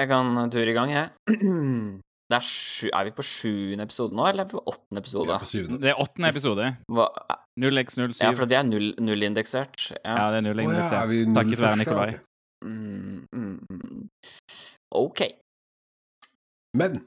jeg kan ture i gang, jeg. Det er, sju, er vi på sjuende episode nå, eller er vi på åttende Vi episode? er på syvende. Det er åttende episode. Hva, 0x07. ja, for det er null, nullindeksert. Ja, Ja. det er nullindeksert. Oh, ja, er Takket være? Nikolai. Mm, mm. OK. Men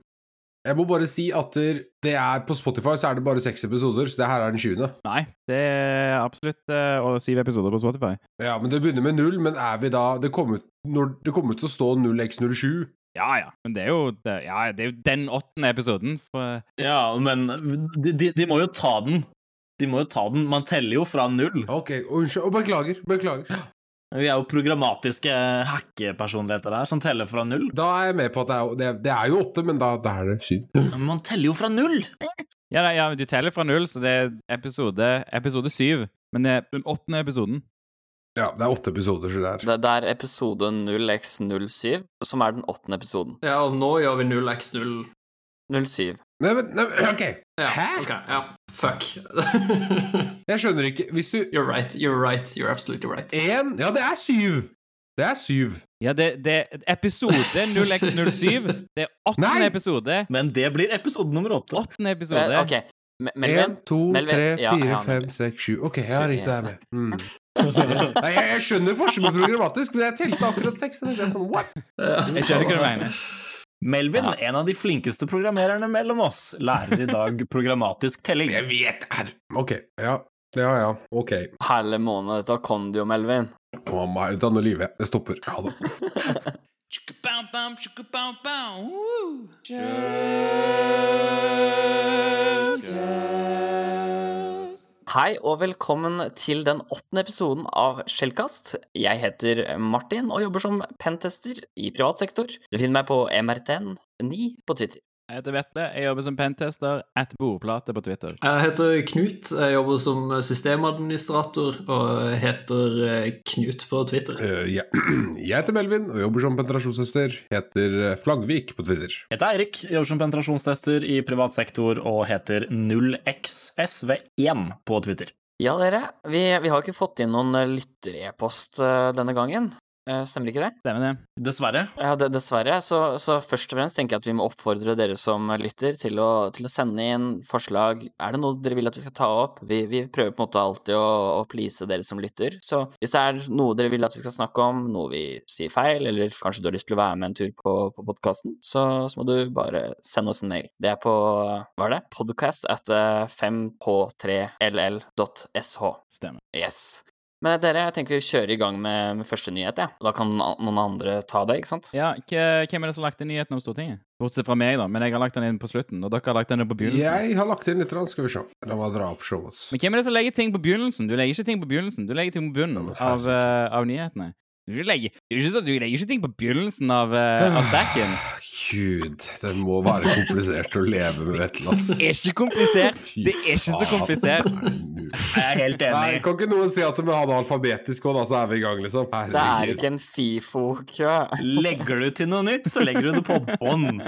jeg må bare si at det er på Spotify så er det bare seks episoder, så det her er den tjuende. Nei, det er absolutt eh, og syv episoder på Spotify. Ja, men det begynner med null, men er vi da Det kommer ut, når, det kommer til å stå 0x07. Ja, ja. Men det er jo, det, ja, det er jo den åttende episoden. For, Ja, men de, de, de må jo ta den. De må jo ta den. Man teller jo fra null. Ok, unnskyld. Og beklager. Beklager. Vi er jo programmatiske hackepersonligheter her som teller fra null. Da er jeg med på at det er, det, er- det er jo åtte, men da, da er det syv. Men man teller jo fra null! ja, ja, du teller fra null, så det er episode, episode syv. Men det er den åttende episoden. Ja, det er åtte episoder, så det er Det, det er episode 0x07, som er den åttende episoden. Ja, og nå gjør vi 0x0. 07. Nei, men nei, OK. Ja, Hæ? ok, ja. Fuck. Jeg skjønner ikke Hvis du you're right, you're right, you're absolutely right. Én Ja, det er syv! Det er syv. Ja, det, det episode 0x07. Det er åttende Nei! episode. Men det blir episode nummer åtte. Åttende episode. Men, OK. Me- Melvin? Én, to, Melvin, tre, ja, fire, ja, fem, Melvin. seks, sju. OK, ja, riktig, jeg er med. Mm. Nei, jeg, jeg skjønner forskjellen på programmatisk, men jeg telte akkurat seks. Det er sånn, what? Jeg skjønner hva du mener. Melvin, en av de flinkeste programmererne mellom oss, lærer i dag programmatisk telling. Jeg vet er OK. Ja, ja, ja. OK. Herlig måned, dette kan du jo, Melvin. Å, meg, da nå lyver jeg. Det stopper. Ha det. Hei og velkommen til den åttende episoden av Skjellkast. Jeg heter Martin og jobber som pentester i privat sektor. Du finner meg på MRTN9 på Twitter. Jeg heter Vetle. Jeg jobber som pentester at bordplate på Twitter. Jeg heter Knut, jeg jobber som systemadministrator og heter eh, Knut på Twitter. Uh, ja. Jeg heter Melvin og jobber som penetrasjonstester. Heter Flagvik Flaggvik på Twitter. Jeg heter Eirik, jobber som penetrasjonstester i privat sektor og heter 0xsv1 på Twitter. Ja, dere, vi, vi har ikke fått inn noen lytterepost eh, denne gangen. Eh, Stemmer ikke det? Stemmer det? Dessverre. Ja, det, dessverre. Så, så først og fremst tenker jeg at vi må oppfordre dere som lytter til å, til å sende inn forslag. Er det noe dere vil at vi skal ta opp? Vi, vi prøver på en måte alltid å, å please dere som lytter. Så hvis det er noe dere vil at vi skal snakke om, noe vi sier feil, eller kanskje du har lyst til å være med en tur på, på podkasten, så, så må du bare sende oss en mail. Det er på hva er det? Podcast at 5h3ll.sh. Stemmer. Yes. Men dere, jeg tenker vi kjører i gang med, med første nyhet, jeg. Da kan noen andre ta det, ikke sant? Ja, Hvem er det som har lagt inn nyheten om Stortinget? Bortsett fra meg, da. Men jeg har lagt den inn på slutten, og dere har lagt den inn på begynnelsen. Jeg har lagt inn litt, skal vi se. La meg dra opp shownotes. Men hvem er det som legger ting på begynnelsen? Du legger ikke ting på begynnelsen, du legger ting på bunnen Ja, av, eh, av nyhetene. Du legger, du, legger, ikke du legger ikke ting på begynnelsen av, uh, av stacken. Gud, det må være komplisert å leve med Vetle, ass. Det er ikke komplisert. Det er ikke så komplisert. Er? Jeg er helt Nei, enig. kan ikke noen si at du må ha det alfabetisk òg, da, så er vi i gang, liksom? Det er ikke en FIFO-kø. Legger du til noe nytt, så legger du det på bånn.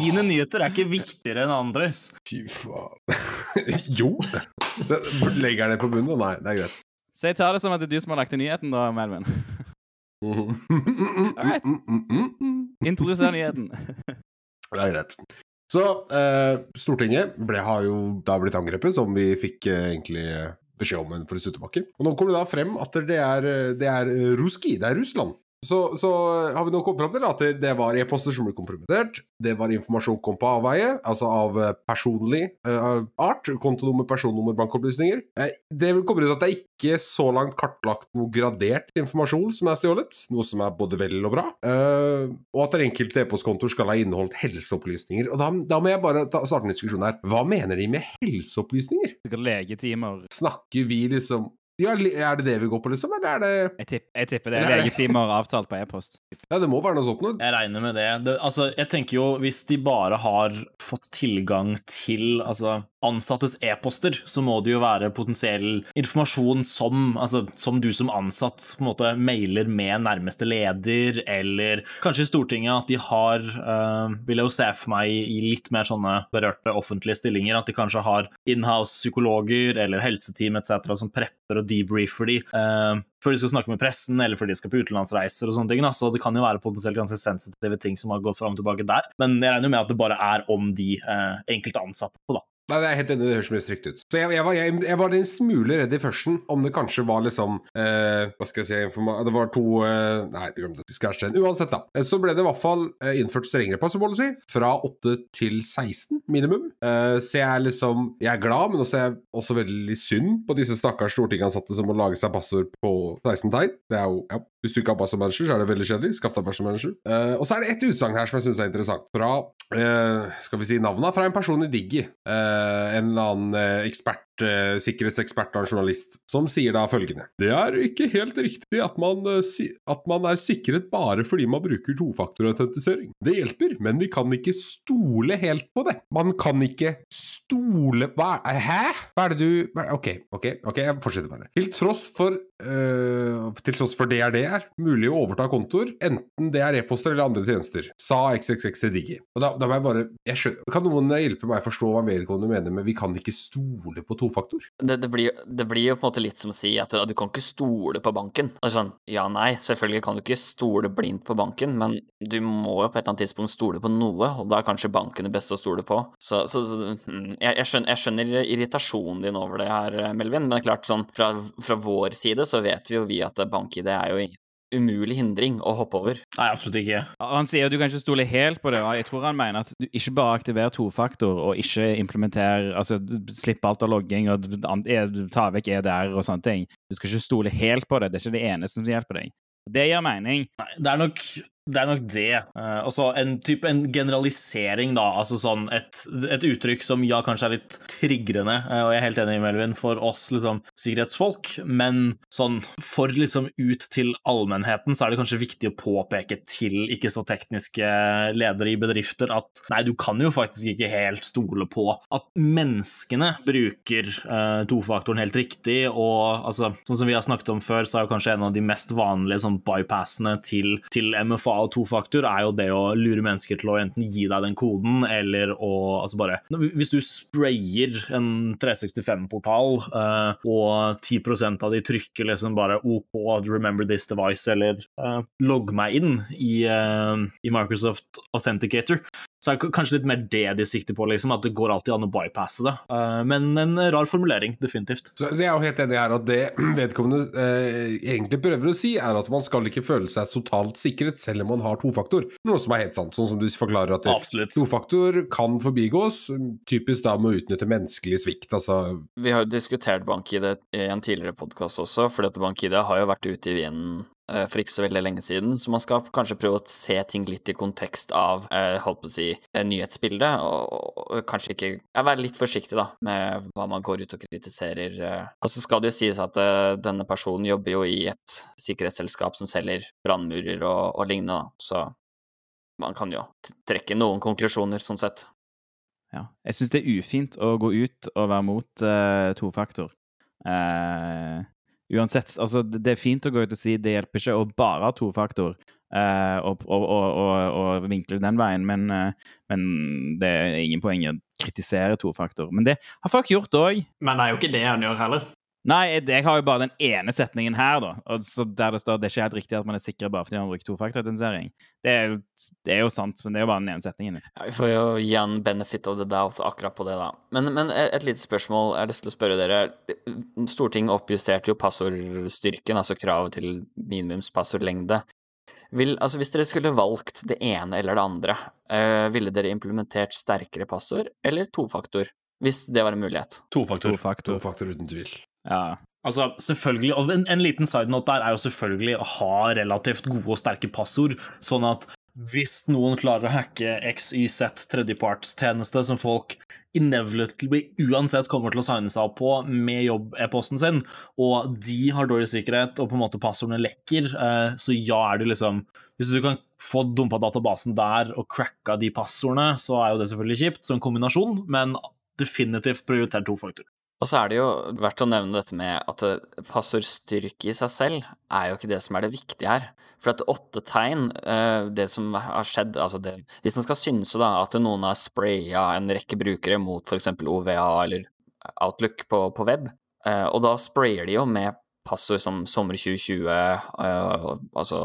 Dine nyheter er ikke viktigere enn andres. Fy faen. jo. Så legger jeg det på bunnen? Nei, det er greit. Så jeg tar det som at det er du som har lagt til nyheten, da, Melvin. Alright. Introduser nyheten. Det er greit. Så eh, Stortinget ble, har jo da blitt angrepet, som vi fikk eh, egentlig eh, beskjed om for en stund tilbake. Og nå kommer det da frem at det er, eh, det er eh, Ruski, det er Russland. Så, så har vi nå kommet fram til at det- var e-poster som ble kompromittert. Det var informasjon kom på avveie, altså av eh, personlig uh, art. Kontonummer, personnummer, bankopplysninger. Uh, det kommer ut at det er ikke så langt kartlagt noe gradert informasjon som er stjålet, noe som er både vel og bra. Uh, og at enkelte e-postkontoer skal ha inneholdt helseopplysninger. Og da, da må jeg bare ta, starte en diskusjon her. Hva mener de med helseopplysninger? Sikkert legetimer. Snakker vi liksom ja, Er det det vi går på, liksom? Eller er det Jeg, tipp, jeg tipper det er legetimer avtalt på e-post. Ja, det må være noe sånt noe. Jeg regner med det. det. Altså, jeg tenker jo, hvis de bare har fått tilgang til altså, ansattes e-poster, så må det jo være potensiell informasjon som, altså, som du som ansatt på en måte mailer med nærmeste leder, eller kanskje i Stortinget at de har, øh, vil jeg jo se for meg i litt mer sånne berørte offentlige stillinger, at de kanskje har inhouse psykologer eller helseteam etc. som prepper og debriefer de. uh, før de skal snakke med pressen, eller før de skal på utenlandsreiser og sånne ting. Da. Så det kan jo være potensielt ganske sensitive ting som har gått fram og tilbake der. Men jeg regner jo med at det bare er om de uh, enkelte ansatte, da. Nei, det er helt enig, det høres mye stygt ut. Så jeg, jeg, var, jeg, jeg var en smule redd i førsten, om det kanskje var liksom eh, Hva skal jeg si Det var to eh, Nei, glem det. Scratch den. Uansett, da. Eh, Så ble det i hvert fall eh, innført strengere passepolicy, fra 8 til 16 minimum. Eh, så jeg er liksom Jeg er glad, men også er også veldig synd på disse stakkars stortingsansatte som må lage seg passord på 16 tegn. Det er jo ja. Hvis du ikke har manager, så er det veldig kjedelig. Skaff deg passordmanager. Eh, og så er det ett utsagn her som jeg syns er interessant. Fra eh, skal vi si navnet? Fra en person i Diggi. Eh, en eller annen eh, ekspert, eh, sikkerhetsekspert og en journalist, som sier da følgende Det er ikke helt riktig at man, eh, si at man er sikret bare fordi man bruker tofaktorautentisering. Det hjelper, men vi kan ikke stole helt på det. Man kan ikke stole Hva er Hæ? Hva er det du Ok, ok, ok, jeg fortsetter bare. Til tross for øh, Til tross for det er det er mulig å overta kontoer, enten det er e-poster eller andre tjenester, sa XXX til Digi. Og da, da må jeg bare jeg skjønner, Kan noen hjelpe meg å forstå hva vedkommende mener med 'vi kan ikke stole på tofaktor'? Det, det, blir, det blir jo på en måte litt som å si at du, kan ikke stole på banken. Er sånn, ja, nei, selvfølgelig kan du ikke stole blindt på banken, men du må jo på et eller annet tidspunkt stole på noe, og da er kanskje banken det beste å stole på. Så, så, så mm, jeg, jeg, skjønner, jeg skjønner irritasjonen din over det her, Melvin, men det er klart sånn, fra, fra vår side så vet vi jo vi at bank-ID er jo ingen umulig hindring å hoppe over. Nei, absolutt ikke. Han sier at du kan ikke stole helt på det. og Jeg tror han mener at du ikke bare aktiverer tofaktor og ikke implementerer Altså slipp alt av logging og ta vekk EDR og sånne ting. Du skal ikke stole helt på det. Det er ikke det eneste som hjelper deg. Det gir mening. Nei, det er nok det. Er nok det. Uh, også en type en generalisering, da. Altså sånn et, et uttrykk som ja, kanskje er litt trigrende, uh, og jeg er helt enig, Melvin, for oss liksom sikkerhetsfolk, men sånn for liksom ut til allmennheten så er det kanskje viktig å påpeke til ikke så tekniske ledere i bedrifter at nei, du kan jo faktisk ikke helt stole på at menneskene bruker uh, tofaktoren helt riktig, og altså, sånn som vi har snakket om før, så er jo kanskje en av de mest vanlige sånn bypassene til, til MFA tofaktor er jo det å lure mennesker til å enten gi deg den koden, eller å altså bare Hvis du sprayer en 365-portal, uh, og 10% av de trykker liksom bare OK, remember this device, eller uh, logg meg inn i, uh, i Microsoft Authenticator, så er det kanskje litt mer det de sikter på, liksom, at det går alltid an å bypasse det. Uh, men en rar formulering, definitivt. Så, så jeg er jo helt enig her at det vedkommende eh, egentlig prøver å si, er at man skal ikke føle seg totalt sikret selv om man har tofaktor. Noe som er helt sant, sånn som du forklarer at Absolutt. tofaktor kan forbigås, typisk da med å utnytte menneskelig svikt. Altså Vi har jo diskutert BankID i en tidligere podkast også, for dette BankID har jo vært ute i vinden eh, for ikke så veldig lenge siden, så man skal kanskje prøve å se ting litt i kontekst av eh, holdt på å si, eh, nyhetsbildet, og, kanskje ikke ja, være litt forsiktig da, med hva man går ut og kritiserer. eh. Og så skal det jo sies at eh, denne personen jobber jo i et sikkerhetsselskap som selger brannmurer og, og lignende, da. så man kan jo trekke noen konklusjoner, sånn sett. Ja. Jeg syns det er ufint å gå ut og være mot uh, tofaktor. Eh, uansett, altså det er fint å gå ut og si det hjelper ikke å bare ha tofaktor, faktor og, og, og, vinkle den veien, men, uh, men det er ingen poeng å kritisere tofaktor. Men det har folk gjort òg. Men det er jo ikke det han gjør heller. Nei, jeg, jeg har jo bare den ene setningen her, da. Og så der det står det er ikke helt riktig at man er sikker bare fordi man bruker tofaktorautentisering. Det, er jo- det er jo sant, men det er jo bare den ene setningen. Ja, vi får jo gi en benefit of the doubt akkurat på det, da. Men, men et, et lite spørsmål jeg har lyst til å spørre dere. Stortinget oppjusterte jo passordstyrken, altså kravet til minimums passordlengde. Vil, altså hvis dere skulle valgt det ene eller det andre, øh, ville dere implementert sterkere passord eller tofaktor? Hvis det var en mulighet. Tofaktor. Tofaktor. tofaktor uten tvil. Ja. Altså, selvfølgelig, og en, en liten side note der er jo selvfølgelig å ha relativt gode og sterke passord, sånn at hvis noen klarer å hacke XYZ tredjepartstjeneste som folk inevitably uansett kommer til å signe seg opp på med jobb-e-posten sin, og de har dårlig sikkerhet, og på en måte passordene lekker, eh, så ja, er det liksom Hvis du kan få dumpa databasen der og cracka de passordene, så er jo det selvfølgelig kjipt, så en kombinasjon, men definitivt prioritere tofaktor. Og så er det jo verdt å nevne dette med at eh, passordstyrke i seg selv er jo ikke det som er det viktige her. For at åtte tegn, eh, det som har skjedd altså det, Hvis man skal synse da at noen har spraya en rekke brukere mot f.eks. OVA eller Outlook på, på web, eh, og da sprayer de jo med passord som sommer 2020, eh, altså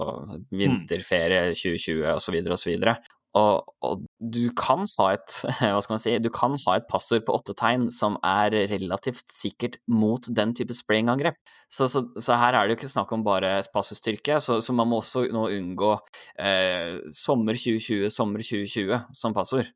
vinterferie 2020 osv. osv. Og, og du kan ha et hva skal man si, du kan ha et passord på åtte tegn som er relativt sikkert mot den type spraying-angrep. Så, så, så, her er det jo ikke snakk om bare passordstyrke, så, så man må også nå unngå eh, sommer 2020, sommer 2020 som passord.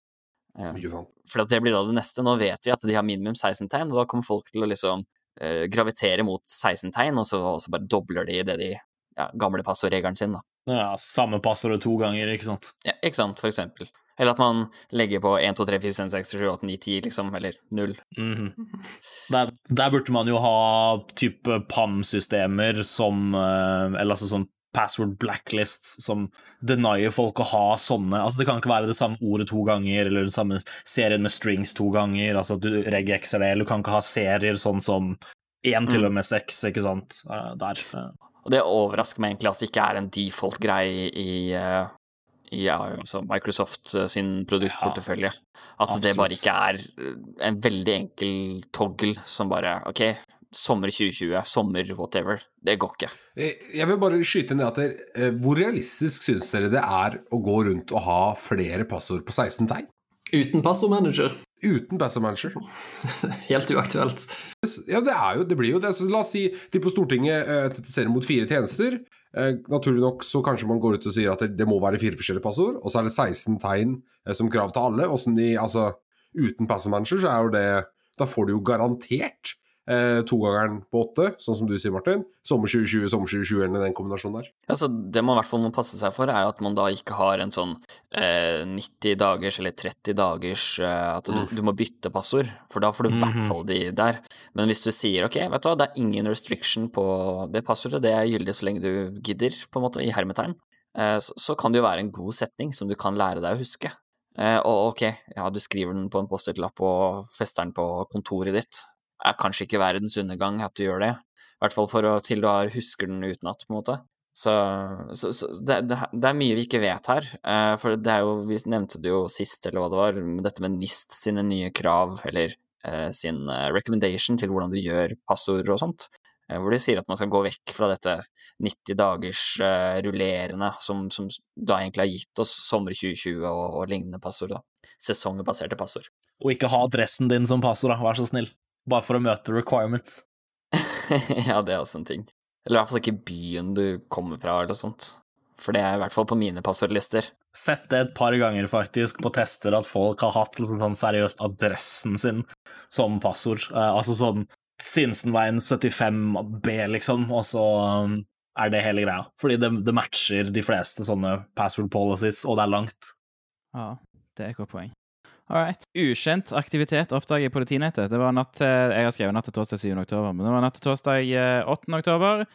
Eh, for at det blir da det neste. Nå vet vi at de har minimum 16 tegn, og da kommer folk til å liksom eh, gravitere mot 16 tegn, og så, og så bare dobler de det de ja, gamle passordregelen sin, da. Ja, samme passordet to ganger, ikke sant. Ja, ikke sant, for eksempel. Eller at man legger på 1, 2, 3, 4, 5, 6, 7, 8, 9, 10, liksom, eller 0. Mhm. der, der burde man jo ha type PAM-systemer som eh, Eller altså sånn password blacklist som denier folk å ha sånne Altså, det kan ikke være det samme ordet to ganger, eller den samme serien med strings to ganger, altså at du regexer det, eller du kan ikke ha serier sånn som én til og med seks, ikke sant, eh, der. eh. Og det overrasker meg egentlig at det ikke er en default-greie i ja, altså Microsoft eh, sin produktportefølje. At det bare ikke er eh, en veldig enkel toggle som bare OK, sommer 2020, sommer whatever. Det går ikke. Eh, Jeg vil bare skyte ned at dere, Hvor realistisk syns dere det er å gå rundt og ha flere passord på 16 tegn? Uten passordmanager. Uten passordmanager. Helt uaktuelt. Ja, det, er jo, det blir jo det. Så la oss si de på Stortinget eh, mot fire tjenester. Eh, naturlig nok så kanskje man går ut og sier at det, det må være fire forskjellige passord, og så er det 16 tegn eh, som krav til alle. De, altså, uten passordmanager så er jo det Da får du jo garantert eh, togangeren på åtte, sånn som du sier, Martin. Sommer 2020, sommer 2020 eller den kombinasjonen der. Altså, det man i hvert fall må passe seg for, er jo at man da ikke har en sånn eh, 90 dagers eller 30 dagers eh, At du, Mm. du må bytte passord, for da får du i hvert Mhm. fall de der. Men hvis du sier ok, vet du hva, det er ingen restriction på det passordet, det er gyldig så lenge du gidder, på en måte, i hermetegn, eh, så, så kan det jo være en god setning som du kan lære deg å huske. Eh, og ok, ja, du skriver den på en Post-It-lapp og fester den på kontoret ditt. Er kanskje ikke verdens undergang at du gjør det, i hvert fall for å, til du har husker den utenat, på en måte. Så, så, så det, det, det er mye vi ikke vet her. Uh, for det er jo, vi nevnte det jo sist, eller hva det var, dette med NIST sine nye krav, eller uh, sin eh, recommendation til hvordan du gjør passord og sånt. Uh, hvor de sier at man skal gå vekk fra dette 90 dagers rullerende, som, som da egentlig har gitt oss sommer 2020 og, og lignende passord. da. Sesongbaserte passord. Og ikke ha adressen din som passord, da, vær så snill. Bare for å møte requirements. ja, det er også en ting. Eller i hvert fall ikke byen du kommer fra, eller sånt. For det er i hvert fall på mine passordlister. Sett det et par ganger faktisk på tester at folk har hatt liksom sånn seriøst adressen sin som passord. Uh, altså sånn Sinsenveien 75B, liksom, og så um, er det hele greia. Fordi det, det matcher de fleste sånne password policies, og det er langt. Ja, det er et godt poeng. All right. Ukjent aktivitet oppdager i politinettet. Det var natt til, Jeg har skrevet natt til torsdag 7. oktober, men det var natt til torsdag eh, 8. oktober.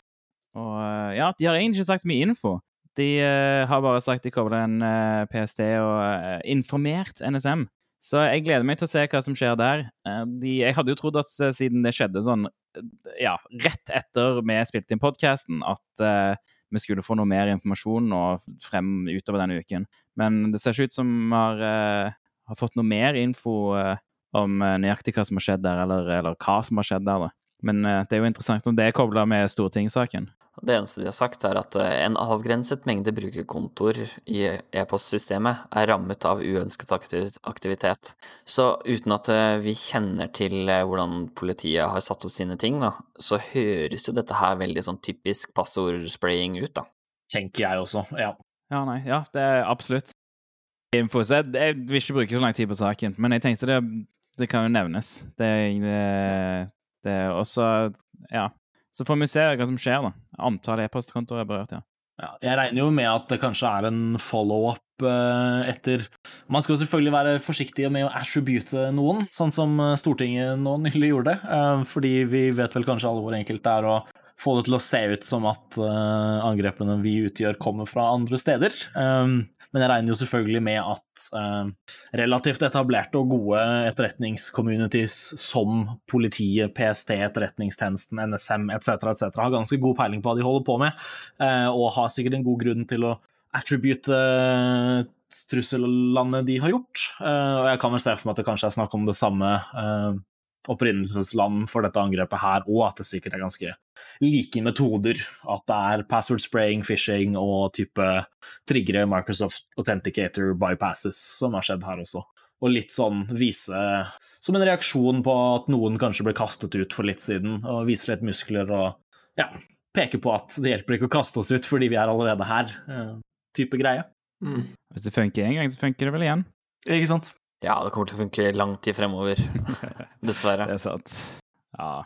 Og eh, ja, de har egentlig ikke sagt mye info. De uh, har bare sagt de kobler en uh, PST og uh, informert NSM. Så jeg gleder meg til å se hva som skjer der. Eh, de, jeg hadde jo trodd at eh, siden det skjedde sånn eh, ja, rett etter vi spilte inn podkasten, at eh, vi skulle få noe mer informasjon nå frem utover denne uken. Men det ser ikke ut som vi har, eh, har fått noe mer info eh, om eh, nøyaktig hva som har skjedd der, eller, eller hva som har skjedd der. da. Men eh, det er jo interessant om det er kobla med stortingssaken. Det eneste de har sagt, er at en avgrenset mengde brukerkontoer i e-postsystemet er rammet av uønsket aktivitet. Så uten at vi kjenner til hvordan politiet har satt opp sine ting, da, så høres jo dette her veldig sånn typisk passordspraying ut, da. Tenker jeg også, ja. Ja, nei, ja, det er absolutt info. Så jeg, jeg vil ikke bruke så lang tid på saken, men jeg tenkte det, det kan jo nevnes. Det, det, det er også Ja. Så får vi se hva som skjer, da. Antall e-postkontoer er berørt, ja. Ja, jeg regner jo med at det kanskje er en follow-up eh, etter Man skal jo selvfølgelig være forsiktig med å attribute noen, sånn som eh, Stortinget nå nylig gjorde, eh, fordi vi vet vel kanskje alle hvor enkelt det er å få det til å se ut som at angrepene vi utgjør, kommer fra andre steder. Men jeg regner jo selvfølgelig med at eh, relativt etablerte og gode etterretningscommunities som politiet, PST, Etterretningstjenesten, NSM etc. etc. har ganske god peiling på hva de holder på med, eh, og har sikkert en god grunn til å attribute eh, trussellandet de har gjort. Eh, og jeg kan vel se for meg at det kanskje er snakk om det samme eh, opprinnelsesland for dette angrepet her, og at det sikkert er ganske like metoder. At det er password spraying, phishing og type triggere Microsoft Authenticator bypasses som har skjedd her også. Og litt sånn vise Som en reaksjon på at noen kanskje ble kastet ut for litt siden, og vise litt muskler og ja, peke på at det hjelper ikke å kaste oss ut fordi vi er allerede her. eh, Type greie. Mm. Hvis det funker en gang, så funker det vel igjen. Ikke sant? Ja, det kommer til å funke lang tid fremover. Dessverre. Det er sant. Ja.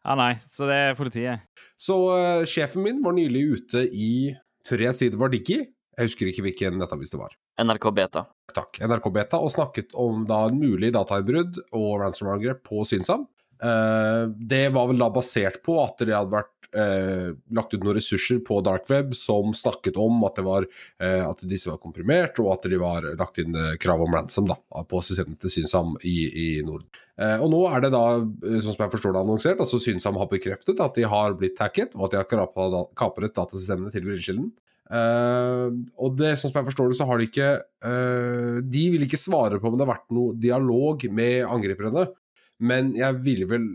Ja, nei, så det er politiet. Så uh, sjefen min var nylig ute i Tør jeg si det var Diggi? Jeg husker ikke hvilken nettavis det var. NRK Beta. Takk. NRK Beta, og snakket om da en mulig datainnbrudd og ransomware-angrep på Synsam. Uh, det var vel da basert på at det hadde vært eh, lagt ut noen ressurser på dark web som snakket om at, det var, eh, at disse var komprimert, og at de var lagt inn eh, krav om ransom da, på systemet til Synsam i, i Norden. Eh, og nå er det da, eh, sånn som jeg forstår det, annonsert, altså Synsam har bekreftet at de har blitt hacket, og at de har kapret, datasystemene til Brilleskilden. Uh, og det, sånn som jeg forstår det, så har de ikke uh, De vil ikke svare på om det har vært noe dialog med angriperne, men jeg ville vel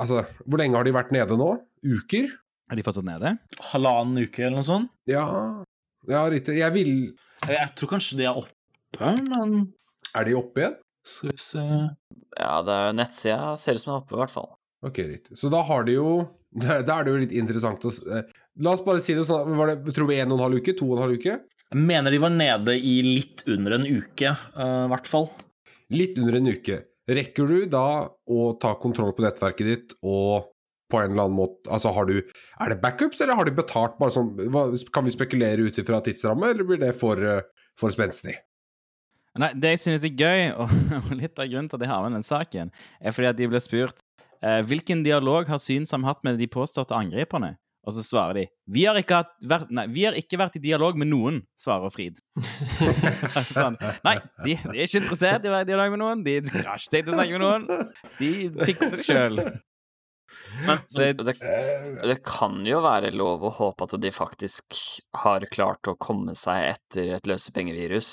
Altså, hvor lenge har de vært nede nå? Uker? Er de fortsatt nede? Halvannen uke eller noe sånt. Ja, ja riktig. Jeg vil Jeg, tror kanskje de er oppe, men Er de oppe igjen? skal vi se Ja, det er nettsida ser ut som den er oppe, i hvert fall. Ok, riktig. Så da har de jo Da er det jo litt interessant å eh, La oss bare si det sånn, var det, tror vi en og en halv uke? To og en halv uke? Jeg mener de var nede i litt under en uke, eh, i hvert fall. Litt under en uke. Rekker du da å ta kontroll på nettverket ditt og på en eller annen måte Altså, har du Er det backups, eller har de betalt bare sånn hva, Kan vi spekulere ut ifra tidsramme, eller blir det for, eh, for spenstig? Nei, det jeg synes er gøy, og, og litt av grunnen til at jeg har med den saken, er fordi at de ble spurt eh, hvilken dialog har Synsam hatt med de påståtte angriperne? Og så svarer de vi har ikke, hatt, vært, nei, vi har ikke vært i dialog med noen, svarer Frid. sånn, nei, de, de er ikke interessert i å være i dialog med noen. De har ikke tenkt å snakke med noen. De fikser det sjøl. Men men det, det kan jo være lov å håpe at de faktisk har klart å komme seg etter et løsepengevirus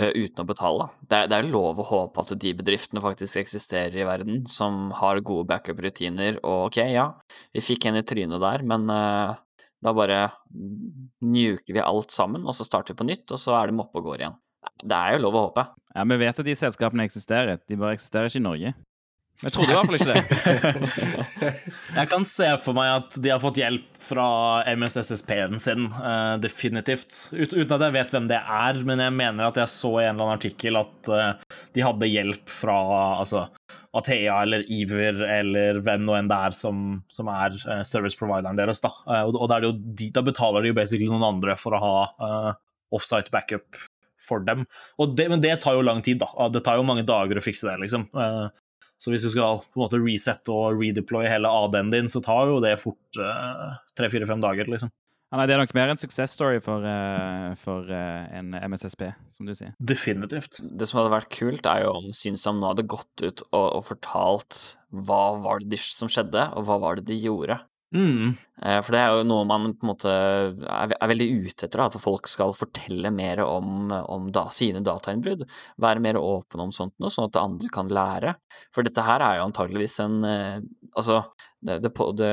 uh, uten å betale. Det er, det er lov å håpe at de bedriftene faktisk eksisterer i verden, som har gode backup-rutiner, og ok, ja, vi fikk en i trynet der, men uh, da bare njuker vi alt sammen, og så starter vi på nytt, og så er de oppe og går igjen. Det er jo lov å håpe. Ja, Vi vet at de selskapene eksisterer. De bare eksisterer ikke i Norge. Men jeg trodde i hvert fall ikke det. Jeg kan se for meg at de har fått hjelp fra MSSSP-en sin, uh, definitivt. Ut, uten at jeg vet hvem det er, men jeg mener at jeg så i en eller annen artikkel at uh, de hadde hjelp fra altså, Athea eller Iver eller hvem nå enn det er som, som er uh, service provideren deres. Da, og, og er jo de, da betaler de jo basically noen andre for å ha offsite backup for dem. Og det, men det tar jo lang tid, da. Det tar jo mange dager å fikse det, liksom. Eh, så hvis du skal på en måte resette og redeploye hele AD-en din, så tar jo det fort tre-fire-fem dager, liksom. Ja, nei, det er nok mer en success story for, uh, for uh, en MSSP, som du sier. Definitivt. Det som hadde vært kult, er jo om Synsam nå hadde gått ut og, og fortalt hva var det de, som skjedde, og hva var det de gjorde. Mm. Eh, For det er jo noe man på en måte er, veldig ute etter, at folk skal fortelle mer om, om da, sine datainnbrudd. Være mer åpne om sånt noe, sånn at andre kan lære. For dette her er jo antageligvis en eh, Altså, det, det, det,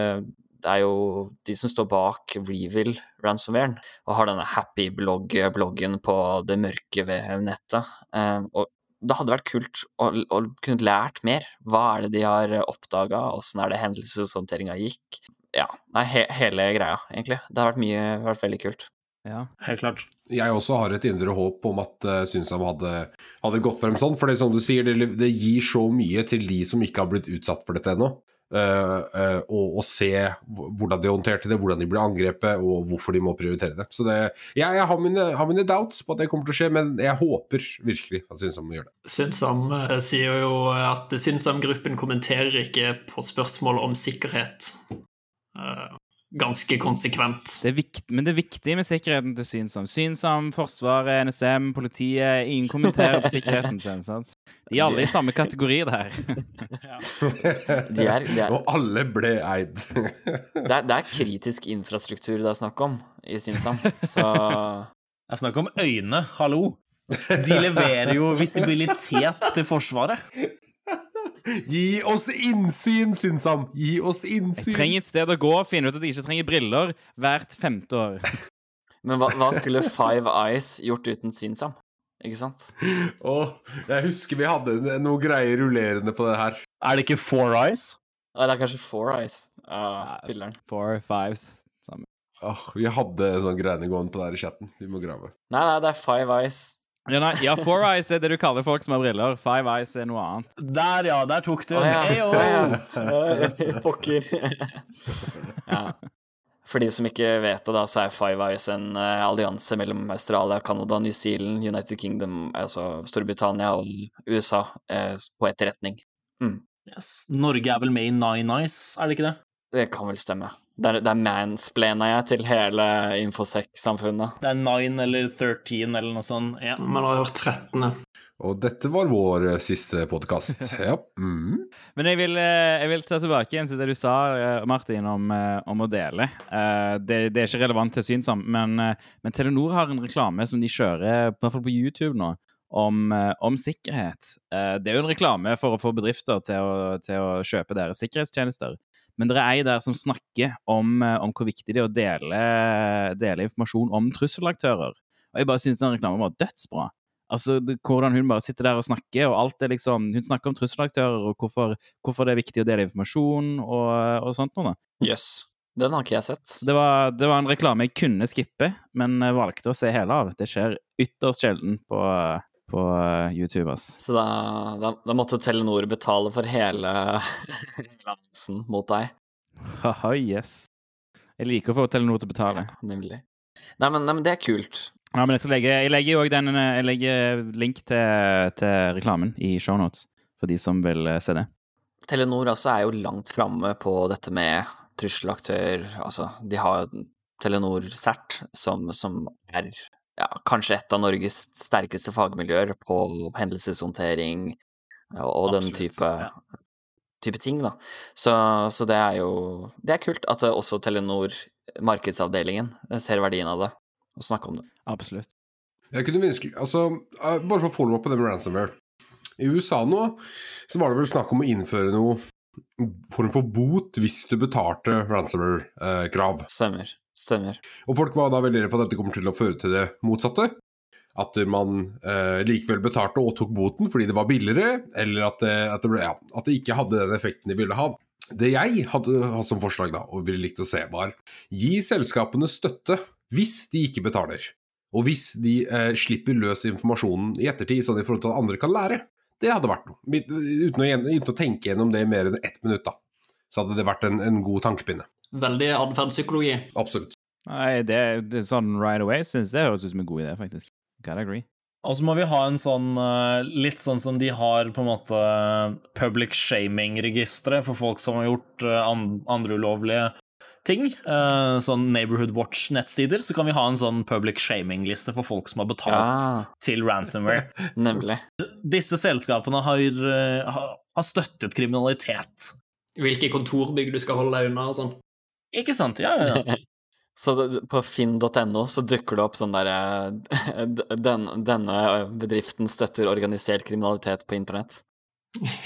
det er jo de som står bak Reveal ransomwaren, og har denne happy-bloggen på det mørke ved nettet. Eh, Og det hadde vært kult å kunne lært mer. Hva er det de har oppdaga, åssen er det hendelseshåndteringa gikk? Ja, nei, he hele greia, egentlig. Det har vært mye, vært veldig kult. Ja. Helt klart. Jeg også har et indre håp om at uh, Synsam hadde, hadde gått frem sånn. For det som du sier, det, det gir så mye til de som ikke har blitt utsatt for dette ennå. Uh, uh, og, og se hvordan de håndterte det, hvordan de ble angrepet, og hvorfor de må prioritere det. Så det, jeg, jeg har, mine, har mine doubts på at det kommer til å skje, men jeg håper virkelig at Synsam gjør det. Synsam eh, sier jo at Synsam-gruppen kommenterer ikke på spørsmål om sikkerhet. Eh, ganske konsekvent. Det er vikt, men det er viktig med sikkerheten til Synsam. Synsam, Forsvaret, NSM, politiet. Ingen kommenterer på sikkerheten sin. sant? De er alle i samme kategori der. De er, de er, Og alle ble eid. det, er, det er kritisk infrastruktur det er snakk om i Synsam, så Jeg snakker om øyne, hallo. De leverer jo visibilitet til Forsvaret. Gi oss innsyn, Synsam! Gi oss innsyn. Jeg trenger et sted å gå og finne ut at jeg ikke trenger briller hvert femte år. Men hva, hva skulle Five Eyes gjort uten Synsam? Ikke sant? Åh, jeg husker vi hadde noe greier rullerende på det her. Er det ikke Four Eyes? Ah, det er kanskje Four Eyes. Ah, Filler'n. Four, fives. Samme. Oh, vi hadde en sånn greiene gående på det her i chatten. Vi må grave. Nei, nei, det er Five Eyes. Ja, nei, ja, four eyes er det du kaller folk som har briller. Five eyes er noe annet. Der, ja. Der tok du. Pokker. ja. For de som ikke vet det, da, så er Five Eyes en uh, allianse mellom Australia, Canada, New Zealand, United Kingdom, altså Storbritannia og USA uh, på etterretning. Yes. Norge er vel med i Nine Eyes, er det ikke det? Det kan vel stemme. Der, der mansplana jeg til hele infosec-samfunnet. Det er 9 eller 13 eller noe sånt. Ja. Man har hørt 13. Og dette var vår eh, siste podkast. Ja. Mm. Men jeg vil, eh, jeg vil ta tilbake igjen til det du sa, eh, Martin, om, om å dele. Eh, Det, det er ikke relevant til synsom, men, men Telenor har en reklame som de kjører, i hvert fall på YouTube nå, om, om sikkerhet. Eh, Det er jo en reklame for å få bedrifter til å, til å kjøpe deres sikkerhetstjenester. Men det er ei der som snakker om, eh, om hvor viktig det er å dele, dele informasjon om trusselaktører. Og jeg bare syns den reklamen var dødsbra. Altså, det, Hvordan hun bare sitter der og snakker, og alt er liksom Hun snakker om trusselaktører og hvorfor, hvorfor det er viktig å dele informasjon og, og sånt noe. da. Yes. Den har ikke jeg sett. Det var, det var en reklame jeg kunne skippe, men valgte å se hele av. Det skjer ytterst sjelden på, på eh, YouTube, ass. Så da, da, da måtte Telenor betale for hele annonsen mot deg. Haha, yes. Jeg liker å få Telenor til å betale. Nemlig. Nei, men, nei, men det er kult. Ja, men jeg, skal legge, jeg legger jo også den Jeg legger link til, til reklamen i shownotes, for de som vil eh, se det. Telenor altså er jo langt framme på dette med trusselaktør Altså, de har Telenor CERT, som, som er ja, kanskje et av Norges sterkeste fagmiljøer på hendelseshåndtering og, og den Absolutt, type, ja. type ting, da. Så, så det er jo Det er kult at også Telenor, markedsavdelingen, ser verdien av det, og snakker om det. Absolutt. Jeg kunne ønske Altså, eh, bare for å follow up på det med ransomware. I USA nå så var det vel snakk om å innføre noe form for bot hvis du betalte ransomware-krav. Stemmer. Stemmer. Og folk var da veldig redde for at dette kommer til å føre til det motsatte. At man eh, likevel betalte og tok boten fordi det var billigere, eller at det, at, det ble, ja, at det ikke hadde den effekten de ville ha. Det jeg hadde hatt som forslag da, og ville likt å se, var gi selskapene støtte hvis de ikke betaler. Og hvis de eh, slipper løs informasjonen i ettertid, sånn i forhold til at andre kan lære. Det hadde vært noe. Uten å, uten å tenke gjennom det i mer enn ett minutt, da. Så hadde det vært en, en god tankepinne. Veldig atferdspsykologi. Absolutt. Nei, det, det er sånn right away syns det høres ut som en god idé, faktisk. Gotta agree. Og så må vi ha en sånn eh, Litt sånn som de har på en måte public shaming-registeret for folk som har gjort eh, andre ulovlige ting. Eh, sånn Neighborhood Watch-nettsider. Så kan vi ha en sånn public shaming-liste for folk som har betalt Ja, til ransomware. nemlig. Disse selskapene har, eh, har, har støttet kriminalitet. Hvilke kontorbygg du skal holde deg unna og sånn. Ikke sant? Ja, ja, ja. Så på finn.no så dukker det opp sånn derre den, Denne bedriften støtter organisert kriminalitet på internett.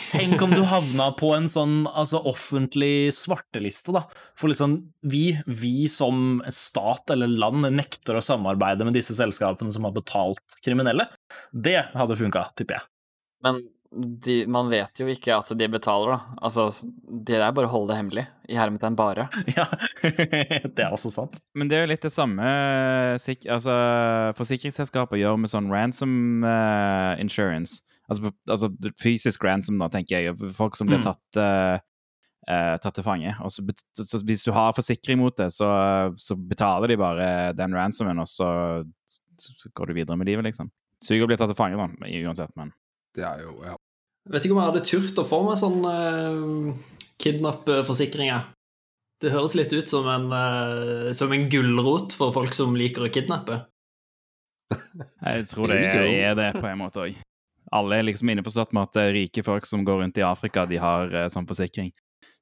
Tenk om du havna på en sånn altså, offentlig svarteliste, da. For liksom, vi, vi som stat eller land nekter å samarbeide med disse selskapene som har betalt kriminelle. Det hadde funka, tipper jeg. Men de, man vet jo ikke at de betaler, da. Altså, det er bare å holde det hemmelig. I hermetegn bare. Ja, det er også sant. Men det er jo litt det samme sik altså, forsikringsselskaper gjør med sånn ransom uh, insurance. Altså, altså fysisk ransom, da, tenker jeg. Folk som blir Mm. tatt, uh, uh, tatt til fange. Og så, så hvis du har forsikring mot det, så, så betaler de bare den ransomen, og så, så går du videre med livet, liksom. Suger å bli tatt til fange, da, uansett, men Det er jo ja. Vet ikke om jeg hadde turt å få meg sånn uh, kidnapp-forsikringer. Det høres litt ut som en, eh, som en gulrot for folk som liker å kidnappe. jeg tror det er, er det på en måte òg. Alle er liksom innforstått med at eh, rike folk som går rundt i Afrika, de har eh, sånn forsikring.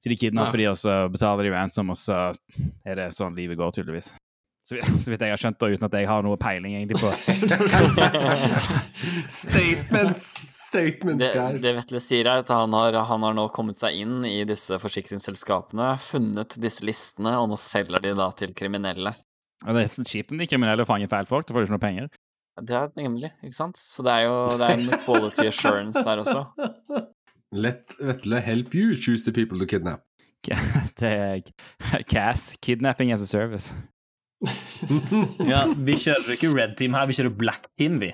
Så de kidnapper de, og så betaler de ransom, og så er det sånn livet går, tydeligvis. Så vidt, så vidt jeg har skjønt, da, uten at jeg har noe peiling egentlig på Statements! Statements, guys. det Vetle sier, er at han har, han har nå kommet seg inn i disse forsikringsselskapene, funnet disse listene, og nå selger de da til kriminelle. Og Det er kjipt om de kriminelle fanger feil folk. Da får du ikke noe penger. Det er nemlig, ikke sant? Så det er jo det er en quality assurance der også. Let Vetle help you choose the people to kidnap. Det er CAS, Kidnapping as a Service. Ja, vi kjører ikke red team her, vi kjører black team, vi.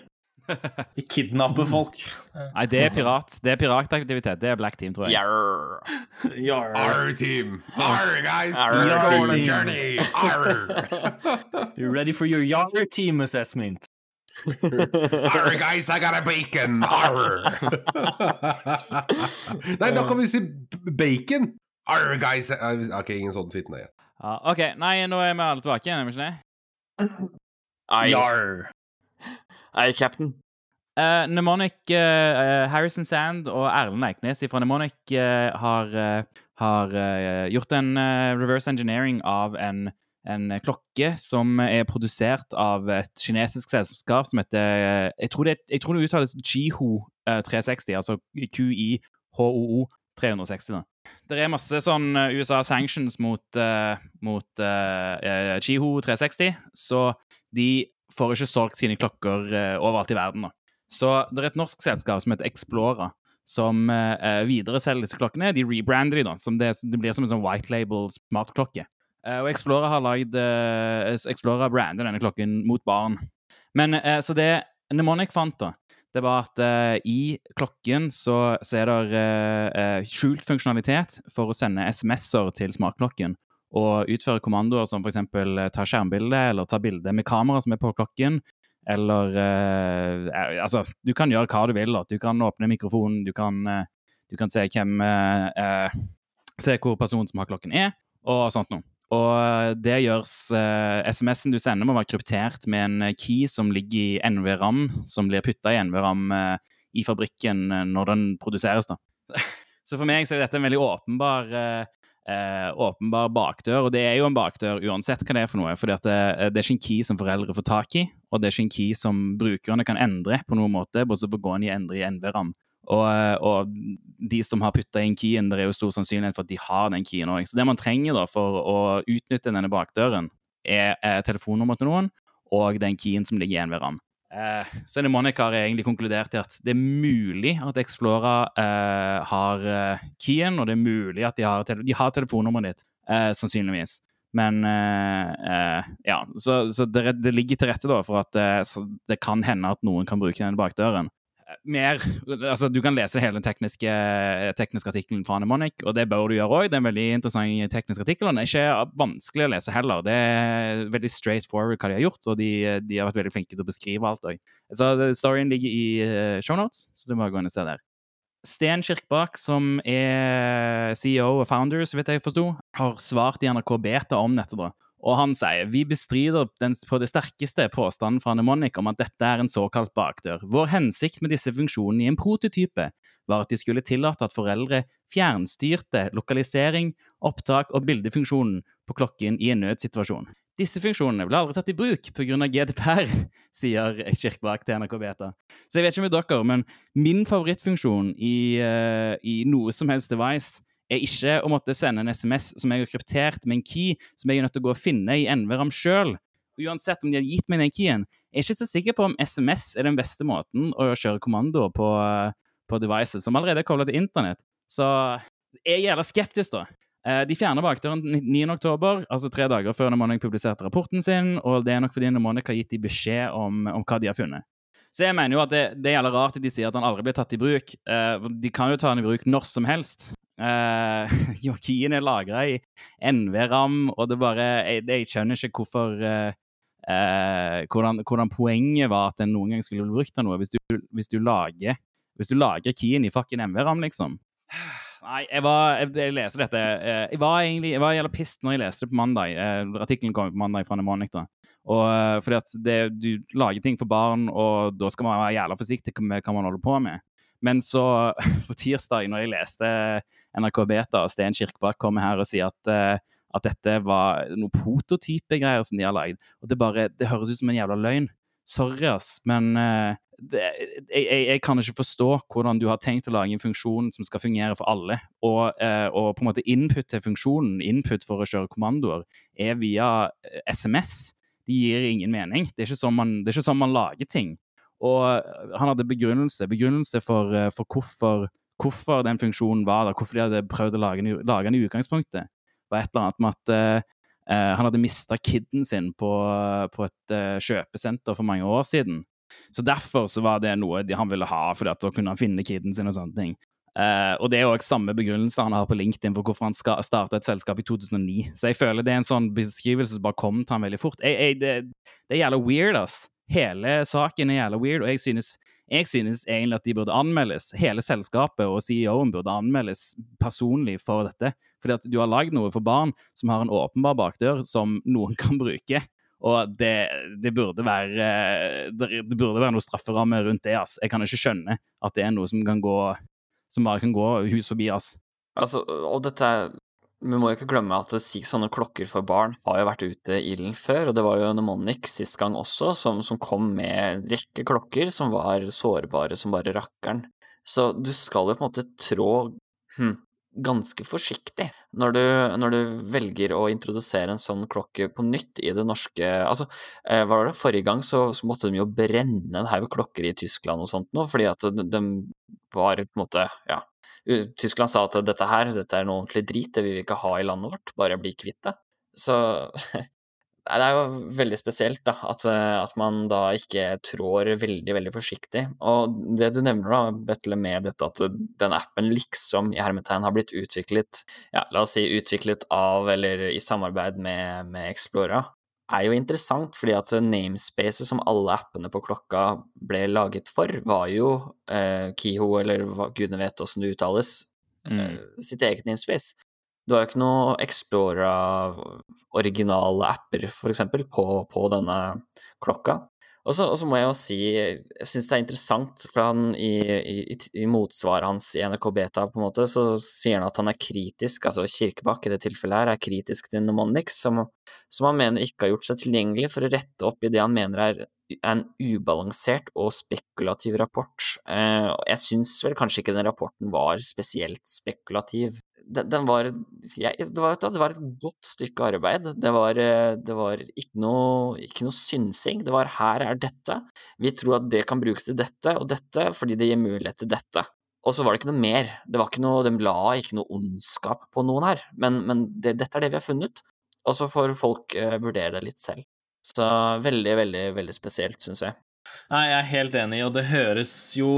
Vi kidnapper folk. Nei, det er pirat. Det er pirataktivitet. Det er Black Team, tror jeg. Yarr. Our team! Our guys! Arr, Let's go on a journey! Arr! You're ready for your yarr team assessment? Arr, guys, I got a bacon! Arr! Nei, da kan vi si bacon! Arr, guys eh, Ok, ingen sånn tweet igjen. Ja, OK, nei, nå er vi alle tilbake igjen, er vi ikke det? Yar. Yarr. cap'n. captain. Uh, Nemonic, uh, Harrison Sand og Erlend Eiknes fra Nemonic uh, har, eh, har eh, gjort en eh, reverse engineering av en, en klokke som er produsert av et kinesisk selskap som heter eh, Jeg tror det, jeg tror det uttales Jiho eh, 360, altså QI-HOO 360. da. Det er masse sånn eh, USA sanctions mot, uh, mot uh, Jiho 360, så de får ikke solgt sine klokker uh, overalt i verden. da. Så det er et norsk selskap som heter Explora, som uh, videreselger disse klokkene. De rebrander de da, som det, det blir som en sånn white label smartklokke. Uh, og Explora har lagd uh, Explora brander denne klokken mot barn. Men uh, så det Mnemonic fant, da, det var at eh, i klokken så, så er det eh, eh, skjult funksjonalitet for å sende SMS-er til smartklokken og utføre kommandoer som f.eks. ta skjermbilde eller ta bilde med kamera som er på klokken. Eller eh, eh, Altså, du kan gjøre hva du vil. da. Du kan åpne mikrofonen, du kan, eh, du kan se hvem eh, eh, Se hvor personen som har klokken er, og sånt noe. Og det gjøres eh, SMS-en du sender, må være kryptert med en key som ligger i NVRAM, som blir putta i NVRAM eh, i fabrikken eh, når den produseres, da. Så for meg så er dette en veldig åpenbar eh, eh, åpenbar bakdør, og det er jo en bakdør uansett hva det er for noe. For det, det er ikke en key som foreldre får tak i, og det er ikke en key som brukerne kan endre på noen måte, bortsett fra å gå inn i endre i NVRAM. Og, eh, og de som har putta inn keyen, det er jo stor sannsynlighet for at de har den keyen òg. Så det man trenger da for å utnytte denne bakdøren, er, er telefonnummeret til noen og den keyen som ligger igjen ved RAM. Eh, så det Monica har egentlig konkludert i at det er mulig at Explora eh, har eh, keyen, og det er mulig at de har, tele de har telefonnummeret ditt, eh, sannsynligvis. Men eh, eh, ja, så, så det, det ligger til rette da for at eh, det kan hende at noen kan bruke denne bakdøren. Eh, Mer, altså Du kan lese hele den tekniske, tekniske artikkelen fra Anemonic, og det bør du gjøre òg. Det er en veldig interessant teknisk artikkel, den er ikke vanskelig å lese heller. Det er veldig straight forward hva de har gjort, og de, de har vært veldig flinke til å beskrive alt òg. Så storyen ligger i uh, shownotes, så du må gå inn og se der. Sten Kirkbak, som er CEO og founder, så vidt jeg forsto, har svart i NRK Beta om dette. da. Og han sier vi bestrider den på det sterkeste påstanden fra Nemonic om at dette er en såkalt bakdør. Vår hensikt med disse funksjonene i en prototype var at de skulle tillate at foreldre fjernstyrte lokalisering, opptak og bildefunksjonen på klokken i en nødsituasjon. Disse funksjonene ble aldri tatt i bruk pga. GDPR, sier Kirkebak til NRK Beta. Så jeg vet ikke med dere, men min favorittfunksjon i, eh, i noe som helst device er ikke å måtte sende en SMS som jeg har kryptert med en key som jeg er nødt til å gå og finne i NVRAM sjøl. Uansett om de har gitt meg den keyen. Jeg er ikke så sikker på om SMS er den beste måten å kjøre kommandoer på, eh, på devices som allerede er kobla til internett. Så jeg er jævla skeptisk, da. Eh, De fjerner bakdøren 9. oktober, altså tre dager før Nemonic publiserte rapporten sin, og det er nok fordi Nemonic har gitt de beskjed om, om hva de har funnet. Så jeg mener jo at det, det er jævla rart at de sier at han aldri blir tatt i bruk. Uh, de kan jo ta han i bruk når som helst. Uh, Joaquin er lagra i NV-ram, og det bare Jeg, jeg skjønner ikke hvorfor uh, uh, hvordan, hvordan poenget var at den noen gang skulle bli brukt av noe, hvis du, hvis du lager Hvis du lager keyen i fucking NVRAM, liksom. Nei, jeg var Jeg, jeg leser dette eh, Jeg var egentlig Jeg var jævla pissed når jeg leste det på mandag. Eh, Artikkelen kom på mandag fra Mnemonic, da. Og eh, fordi at det, du lager ting for barn, og da skal man være jævla forsiktig med hva man holder på med. Men så, på tirsdag, når jeg leste NRK Beta, og Sten Kirkebakk kommer her og sier at, at dette var noe prototypegreier som de har lagd. Og det bare Det høres ut som en jævla løgn. Sorry, ass, men det, jeg, jeg, jeg kan ikke forstå hvordan du har tenkt å lage en funksjon som skal fungere for alle, og, eh, og på en måte input til funksjonen, input for å kjøre kommandoer, er via eh, SMS. De gir ingen mening. Det er ikke sånn man, det ikke sånn man lager ting. Og eh, han hadde begrunnelse, begrunnelse for, eh, for hvorfor, hvorfor den funksjonen var der, hvorfor de hadde prøvd å lage lage den i utgangspunktet. var et eller annet med at eh, eh, han hadde mista kiden sin på, på et eh, kjøpesenter for mange år siden. Så derfor så var det noe de, han ville ha, fordi at da kunne han finne kiden sin og sånne ting. Uh, og det er òg samme begrunnelse han har på LinkedIn for hvorfor han skal starte et selskap i 2009. Så jeg føler det er en sånn beskrivelse som bare kom til han veldig fort. Jeg, jeg, det, det er jævla weird, ass. Hele saken er jævla weird, og jeg synes, jeg synes egentlig at de burde anmeldes. Hele selskapet og CEO-en burde anmeldes personlig for dette. Fordi at du har lagd noe for barn som har en åpenbar bakdør som noen kan bruke. Og det, det, burde være, det, det burde være noe strafferamme rundt det. ass. Jeg kan ikke skjønne at det er noe som kan gå som bare kan gå hus forbi. ass. Altså, og dette Vi må jo ikke glemme at sånne klokker for barn har jo vært ute i ilden før, og det var jo Nemonic sist gang også, som, som kom med en rekke klokker som var sårbare som bare rakkeren. Så du skal jo på en måte trå hm, ganske forsiktig når du, når du velger å introdusere en sånn klokke på nytt i det norske Altså, eh, var det, forrige gang så, så måtte de jo brenne en haug klokker i Tyskland og sånt noe, fordi at de, de var på en måte Ja, Tyskland sa at dette her, dette er noe ordentlig drit, det vil vi ikke ha i landet vårt, bare bli kvitt det. Så det er jo veldig spesielt, da, at, eh, at man da ikke trår veldig, veldig forsiktig. Og det du nevner, da, Vetle, med dette at den appen liksom i hermetegn har blitt utviklet, ja, la oss si utviklet av eller i samarbeid med, med Explora, er jo interessant, fordi at namespacet som alle appene på klokka ble laget for, var jo eh, Kiho, eller hva gudene vet åssen det uttales, eh, sitt eget namespace. Du har jo ikke noe Explora-originale apper, for eksempel, på, på denne klokka. Og så, må jeg jo si, jeg syns det er interessant, for han i, i, i motsvaret hans i NRK Beta, på en måte, så sier han at han er kritisk, altså Kirkebakk i det tilfellet her, er kritisk til Nomonix, som, som han mener ikke har gjort seg tilgjengelig for å rette opp i det han mener er en ubalansert og spekulativ rapport. Eh, jeg syns vel kanskje ikke den rapporten var spesielt spekulativ. Den, den var, jeg, det, var, det var et godt stykke arbeid. Det var, eh, det var ikke, noe, ikke noe synsing. Det var her er dette. Vi tror at det kan brukes til dette og dette fordi det gir mulighet til dette. Og så var det ikke noe mer. Det var ikke noe, De la ikke noe ondskap på noen her, men, men det, dette er det vi har funnet. Og så får folk uh, vurdere det litt selv. Så veldig, veldig, veldig spesielt, syns jeg. Nei, jeg er helt enig, og det høres jo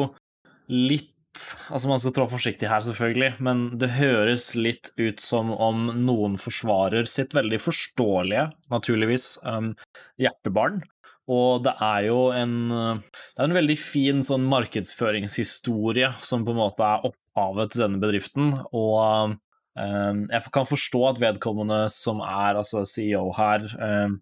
litt Altså, man skal trå forsiktig her, selvfølgelig, men det høres litt ut som om noen forsvarer sitt veldig forståelige, naturligvis, um, hjertebarn. Og det er jo en, det er en veldig fin sånn markedsføringshistorie som på en måte er opphavet til denne bedriften. Og um, jeg kan forstå at vedkommende som er altså CEO her, um,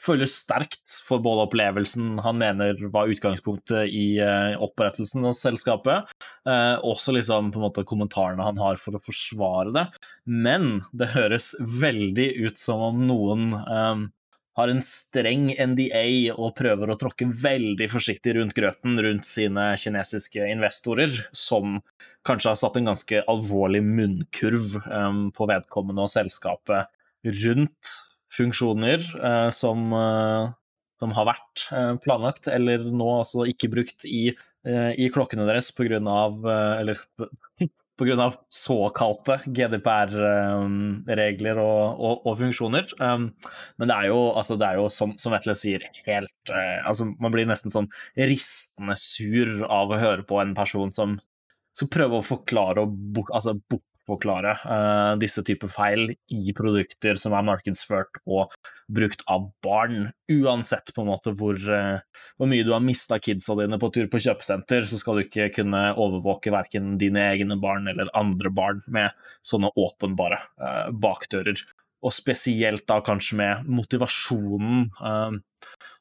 føler sterkt for både opplevelsen han mener var utgangspunktet i uh, opprettelsen av selskapet, uh, også liksom på en måte kommentarene han har for å forsvare det. Men det høres veldig ut som om noen um, har en streng NDA og prøver å tråkke veldig forsiktig rundt grøten rundt sine kinesiske investorer, som kanskje har satt en ganske alvorlig munnkurv um, på vedkommende og selskapet rundt funksjoner uh, som, uh, som, har vært uh, planlagt, eller nå altså ikke brukt i, i klokkene deres pga. Eller pga. såkalte GDPR-regler og, og, og, funksjoner. Um, men det er jo, altså, det er jo som, som Vetle sier, helt altså, Man blir nesten sånn ristende sur av å høre på en person som skal prøve å forklare og bort, altså, bortforklare uh, disse typer feil i produkter som er markedsført og brukt av barn. Uansett på en måte hvor, uh, hvor mye du har mista kidsa dine på tur på kjøpesenter, så skal du ikke kunne overvåke verken dine egne barn eller andre barn med sånne åpenbare uh, bakdører. Og spesielt da kanskje med motivasjonen.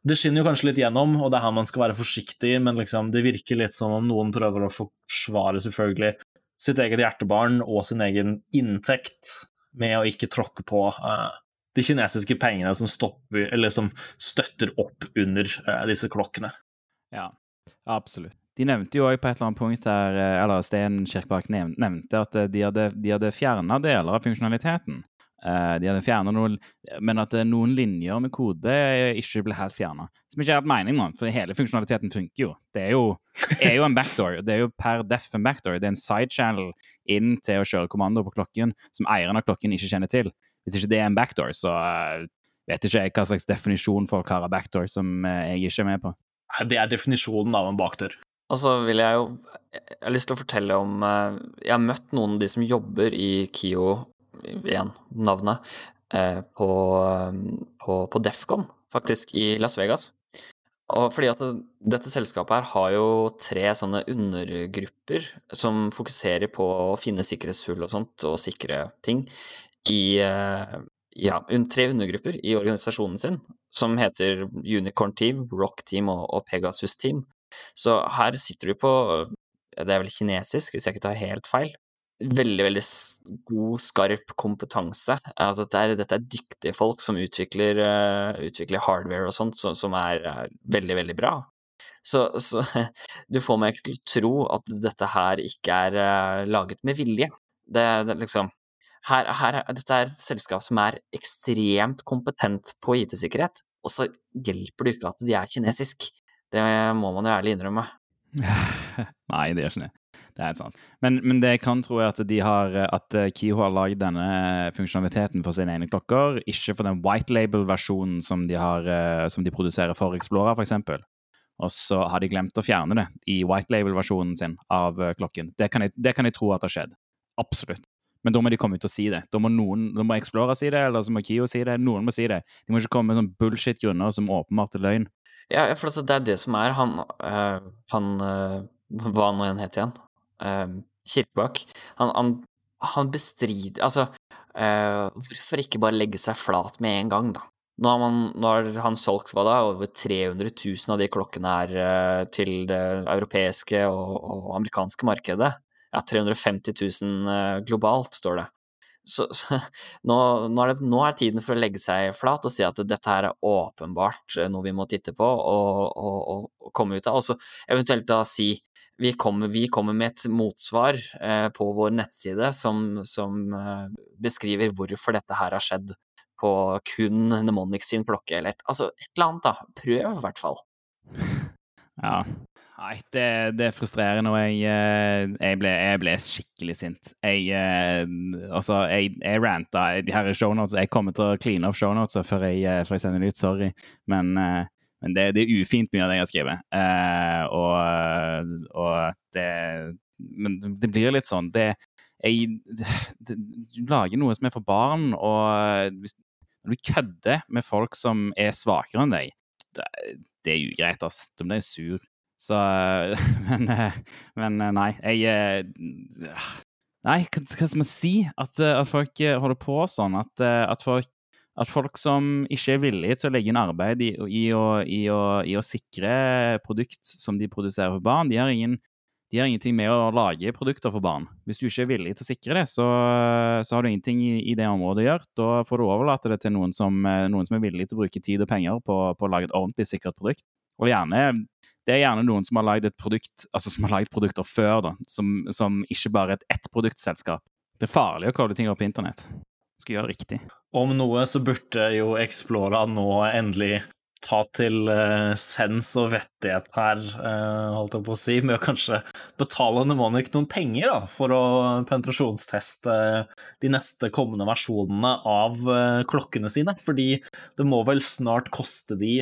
Det skinner jo kanskje litt gjennom, og det er her man skal være forsiktig, men liksom, det virker litt som om noen prøver å forsvare selvfølgelig sitt eget hjertebarn og sin egen inntekt med å ikke tråkke på uh, de kinesiske pengene som, stopper, som støtter opp under uh, disse klokkene. Ja, absolutt. De nevnte jo òg på et eller annet punkt der, eh, eller Sten Kirkebakk nevnte at de hadde, de hadde fjerna deler av funksjonaliteten. Eh, De hadde fjerna noen, men at eh, noen linjer med kode ikke ble helt fjerna. Som ikke er hatt mening nå, for hele funksjonaliteten funker jo. Det er jo, er jo en backdoor. Det er jo per def en backdoor. Det er en sidechannel inn til å kjøre kommando på klokken som eieren av klokken ikke kjenner til. Hvis ikke det er en backdoor, så eh, vet ikke jeg hva slags definisjon folk har av backdoor som jeg ikke er med på. Det er definisjonen av en bakdør. Og så vil jeg jo Jeg har lyst til å fortelle om Jeg har møtt noen av de som jobber i KIO, igjen navnet, eh, på, eh, på, på Defcon, faktisk, i Las Vegas. Og fordi at dette selskapet her har jo tre sånne undergrupper som fokuserer på å finne sikkerhetshull og sånt, og sikre ting, i eh, ja, tre undergrupper i organisasjonen sin, som heter Unicorn Team, Rock Team og, og Pegasus Team. Så her sitter du på Det er vel kinesisk, hvis jeg ikke tar helt feil. Veldig, veldig god, skarp kompetanse. Altså, dette, er, dette er dyktige folk som utvikler, uh, utvikler hardware og sånt, som, som er er, veldig, veldig bra. Så, så du får meg ikke til å tro at dette her ikke er uh, laget med vilje. Det, det liksom her, her, er- dette er et selskap som er ekstremt kompetent på IT-sikkerhet, og så hjelper det ikke at de er kinesisk. Det må man jo ærlig innrømme. Nei, det gjør ikke det. Det er helt sant. Men, men det jeg kan tro, er at de har At eh, Kiho har lagd denne funksjonaliteten for sine egne klokker, ikke for den white label-versjonen som, de eh, som de produserer for Explorer, f.eks. Og så har de glemt å fjerne det i white label-versjonen sin av eh, klokken. Det kan, jeg, det kan jeg tro at har skjedd. Absolutt. Men da må de komme ut og si det. Da må, noen, da må Explorer si det, eller så må Kio si det. Noen må si det. De må ikke komme med sånn bullshit-grunner som åpenbart er løgn. Ja, for altså, det er det som er Han, øh, han øh, Hva nå enn het igjen? Uh, Kirkebakk. Han, han, han bestrider Altså, uh, hvorfor ikke bare legge seg flat med en gang, da? Nå har, man, nå har han solgt hva da, over 300 000 av de klokkene her øh, til det europeiske og, og amerikanske markedet. Ja, 350 000 øh, globalt, står det. Så, så nå, nå, er det, nå er tiden for å legge seg flat og si at dette her er åpenbart eh, noe vi må titte på og, og, og komme ut av, og så eventuelt da si vi kommer, vi kommer med et motsvar eh, på vår nettside som, som eh, beskriver hvorfor dette her har skjedd på kun Mnemonic sin klokke, eller et, altså et eller annet, da. Prøv, i hvert fall. Ja. Nei, det, det er frustrerende, og jeg, eh, jeg, ble, jeg ble skikkelig sint. Jeg eh, Altså, jeg, jeg ranta her er shownotes. Jeg kommer til å cleane opp shownotes før, jeg, eh, før jeg sender det ut, sorry. Men, eh, men det, det er ufint mye av det jeg har skrevet. Eh, og, og det Men det blir litt sånn det, jeg, det, Du lager noe som er for barn, og hvis, du kødder med folk som er svakere enn deg, det, er ugreit, ass. Da blir sur. Så Men, men nei, jeg eh, Nei, hva, skal man si? At, at folk holder på sånn. At, at, folk, at folk som ikke er villige til å legge inn arbeid i, i, å, i, å, i å sikre produkt som de produserer for barn, de har, ingen, de har ingenting med å lage produkter for barn. Hvis du ikke er villig til å sikre det, så, så har du ingenting i, det området å gjøre. Da får du overlate det til noen som, eh, noen som er villig til å bruke tid og penger på, på å lage et ordentlig sikkert produkt. Og gjerne det er gjerne noen som har lagd produkt, altså lagd produkter før, da, som, som ikke bare er et ett-produktselskap. Det er farlig å koble ting opp på internett. Skal gjøre det riktig. Om noe så burde jo Explora nå endelig ta til uh, sens og vettighet her, uh, holdt jeg på å si, med å kanskje betale Mnemonic noen penger da, for å penetrasjonsteste de neste kommende versjonene av uh, klokkene sine. Fordi det må vel snart koste de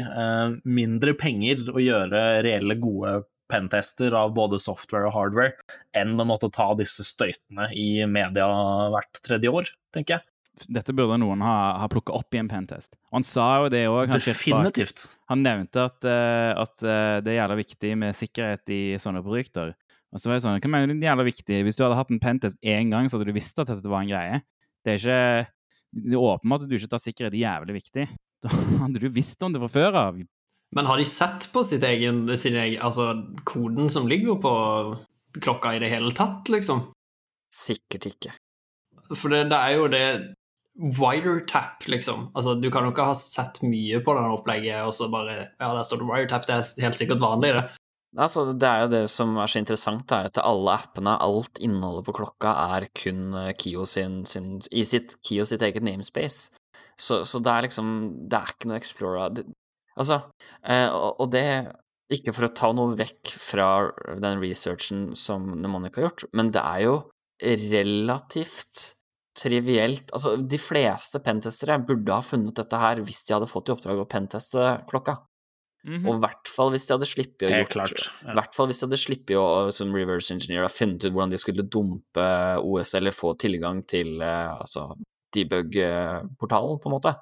mindre penger å gjøre reelle, gode pentester av både software og hardware, enn å måtte ta disse støytene i media hvert tredje år, tenker jeg. Dette burde noen ha, ha plukka opp i en pentest. Og han sa jo det òg. Definitivt. Han nevnte at, uh, at uh, det er jævla viktig med sikkerhet i sånne produkter. Og så var jeg sånn, hva mener du det er jævla viktig? Hvis du hadde hatt en pentest én gang, så hadde du visst at dette var en greie. Det er ikke Det er åpenbart at du ikke tar sikkerhet jævlig viktig. Da hadde du visst om det fra før av. Men har de sett på sitt egen, sin egen Altså koden som ligger på klokka i det hele tatt, liksom? Sikkert ikke. For det, det er jo det wiretap, liksom. Altså, du kan jo ikke ha sett mye på det opplegget, og så bare Ja, der står det wiretap, det er helt sikkert vanlig, det. Altså, det er jo det som er så interessant, er at alle appene, alt innholdet på klokka, er kun eh, Kio sin, sin I sitt Kio sitt eget namespace. Så, så det er liksom Det er ikke noe Explora Altså, eh, og, og det Ikke for å ta noe vekk fra den researchen som Mnemonic har gjort, men det er jo relativt trivielt Altså, de fleste pentestere burde ha funnet dette her hvis de hadde fått i oppdrag å penteste klokka. Mhm. Og i hvert fall hvis de hadde sluppet å gjort klart. I hvert fall hvis de hadde sluppet å som reverse engineer ha funnet ut hvordan de skulle dumpe OS eller få tilgang til eh, altså debug-portalen, på en måte.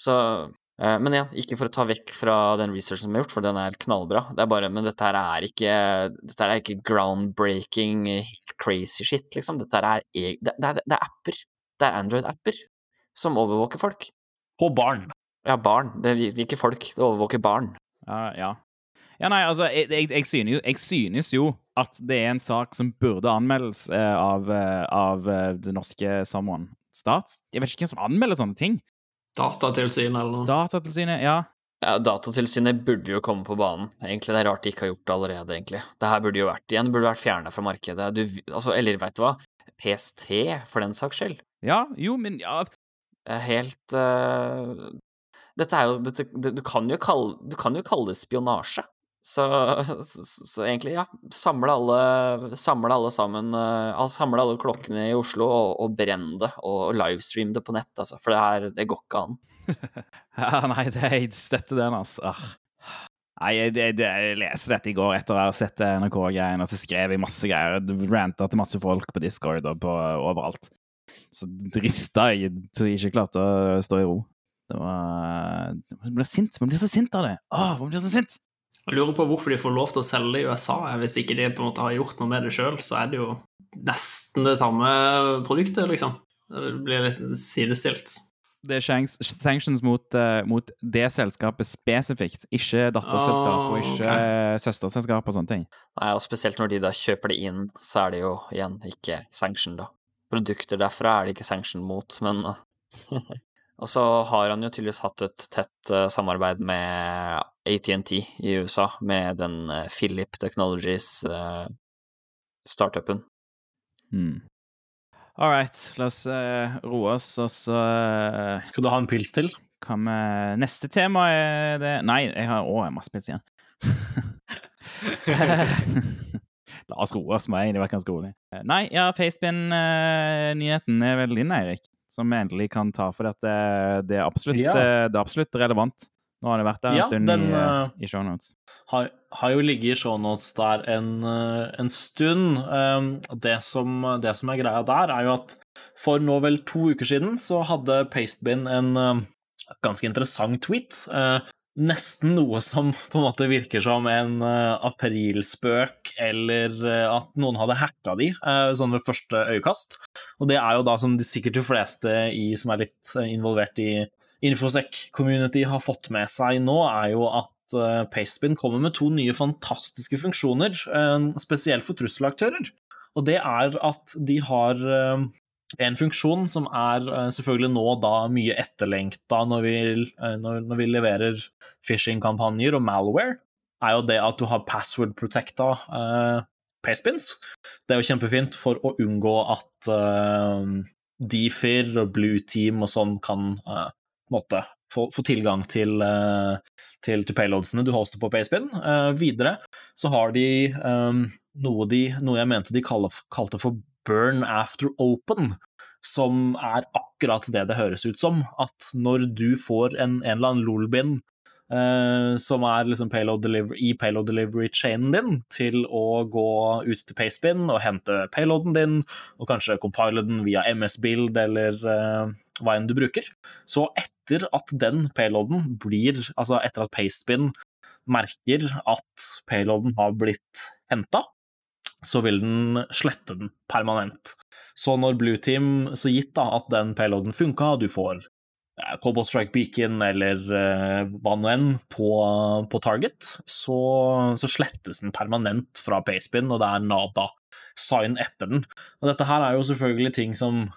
Så eh, Men igjen, ikke for å ta vekk fra den researchen som er gjort, for den er knallbra. Det er bare Men dette her er ikke Dette her er ikke groundbreaking crazy shit, liksom. Dette her er det, det, er, det er apper. Det er Android-apper som overvåker folk. På barn. Ja, barn. Det er ikke folk, det overvåker barn. Ja, ja. Ja, nei, altså, jeg, jeg, jeg, synes jo, jeg synes jo at det er en sak som burde anmeldes eh, av, eh, av eh, det norske someone. Stat? Jeg vet ikke hvem som anmelder sånne ting. Datatilsyn eller noe. Datatilsynet, ja. Ja, Datatilsynet burde jo komme på banen. Egentlig, Det er rart de ikke har gjort det allerede, egentlig. Det her burde jo vært igjen, burde vært fjerna fra markedet. Du, altså, eller vet du hva? PST, for den saks skyld. Ja, jo, men ja, helt uh... Dette er jo dette, det, du, kan jo kalle, du kan jo kalle det spionasje. Så, så, så egentlig, ja. Samle alle, samle alle sammen uh, Samle alle klokkene i Oslo og, og brenn det, og livestream det på nett, altså. For det, her, det går ikke an. Ja, nei, det, jeg støtter den, altså. Ah. Nei, jeg, det, jeg leste dette i går etter å ha sett NRK-greiene, og så skrev jeg masse greier. Ranta til masse folk på Discord og på overalt. Så drista jeg så jeg ikke klarte å stå i ro. Det var Man blir sint. Man blir så sint av det. Åh, man blir så sint! Jeg lurer på hvorfor de får lov til å selge i USA. Hvis ikke de på en måte har gjort noe med det sjøl, så er det jo nesten det samme produktet, liksom. Det blir litt sidestilt. Det er sanctions mot, eh, mot det selskapet spesifikt, ikke datterselskap og Ah, ikke eh, søsterselskap og sånne ting. Nei, og spesielt når de da kjøper det inn, så er det jo igjen ikke sanction, da. Produkter derfra er det ikke sanction mot, men Og så har han jo tydeligvis hatt et tett eh, samarbeid med ATNT i USA, med den uh, Philip Technologies eh, startupen. Hmm. All right, la oss uh, roe oss, og så uh, Skal du ha en pils til? kan vi Neste tema er det Nei, jeg har òg masse pils igjen. La oss roe oss, det egentlig vært ganske rolig. Nei, ja, Pastebin-nyheten er vel din, Eirik, som vi endelig kan ta, for at det, det, er absolutt, Ja. eh, det er absolutt relevant. Nå har det vært der en Ja, stund den, i, eh, eh, i shownotes. har, har jo ligget i shownotes der en, eh, en stund. Um, Det som, det som er greia der, er jo at for nå vel to uker siden så hadde Pastebin en ganske interessant tweet. Nesten noe som på en måte virker som en uh, aprilspøk, eller uh, at noen hadde hacka de, uh, sånn ved første øyekast. Og det er jo da som de sikkert de fleste i, som er litt involvert i Infosec-community har fått med seg nå, er jo at Pastebin kommer med to nye fantastiske funksjoner, spesielt for trusselaktører. Og det er at de har en funksjon som er eh, selvfølgelig nå da mye etterlengta når vi, eh, når, når vi leverer phishing-kampanjer og malware, er jo det at du har password-protecta uh, payspins. Det er jo kjempefint for å unngå at uh, Dfir og Blue Team og sånn kan uh, måtte få, få tilgang til, uh, til, til payloadsene du hoster på payspin. Videre så har de um, noe, de, noe jeg mente de kalte for burn after open, som er akkurat det det høres ut som. At når du får en, en eller annen lolbin eh, som er liksom payload delivery, i payload delivery-chainen din, til å gå ut til Pastebin og hente payloaden din, og kanskje compile den via MS-bild eller eh, hva enn du bruker. Så etter at den payloaden blir Altså etter at Pastebin merker at payloaden har blitt henta, så vil den slette den permanent. Så når Blue Team, så gitt da at den payloaden funka, du får eh, Cobalt Strike Beacon eller eh, hva nå enn på, på target, så, så slettes den permanent fra payspin, og det er nada. Sign appen. Og dette her er jo selvfølgelig ting som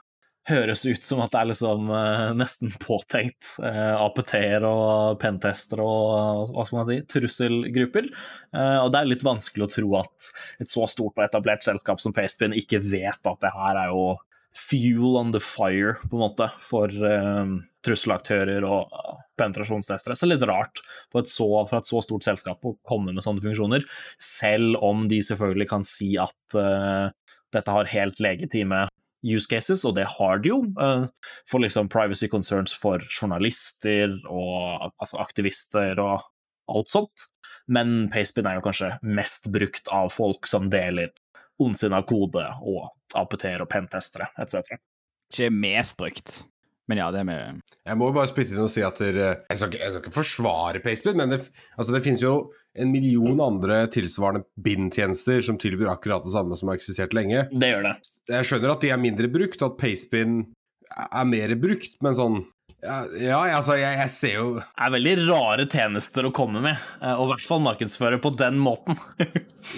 høres ut som at det er liksom eh, nesten påtenkt eh, APT-er og pentester og hva skal man si, trusselgrupper. Eh, og det er litt vanskelig å tro at et så stort og etablert selskap som Pastebin ikke vet at det her er jo fuel on the fire, på en måte, for eh, trusselaktører og eh, penetrasjonstestere. Så litt rart for et, så, for et så stort selskap å komme med sånne funksjoner, selv om de selvfølgelig kan si at uh, dette har helt legitime use cases, og det har de jo, eh, for liksom privacy concerns for journalister og altså aktivister og alt sånt. Men Pastebin er jo kanskje mest brukt av folk som deler ondsinna kode og APT-er og pentestere etc. Ikke mest brukt. Men ja, det er med Jeg må bare spytte inn og si at dere, jeg, skal ikke, jeg skal ikke forsvare Pastebin, men det, altså det finnes jo en million andre tilsvarende bind-tjenester som tilbyr akkurat det samme som har eksistert lenge. Det gjør det. Jeg skjønner at de er mindre brukt, at PaceBin er mer brukt, men sånn Ja, ja altså, jeg, jeg ser jo Det er veldig rare tjenester å komme med, eh, og i hvert fall markedsføre på den måten.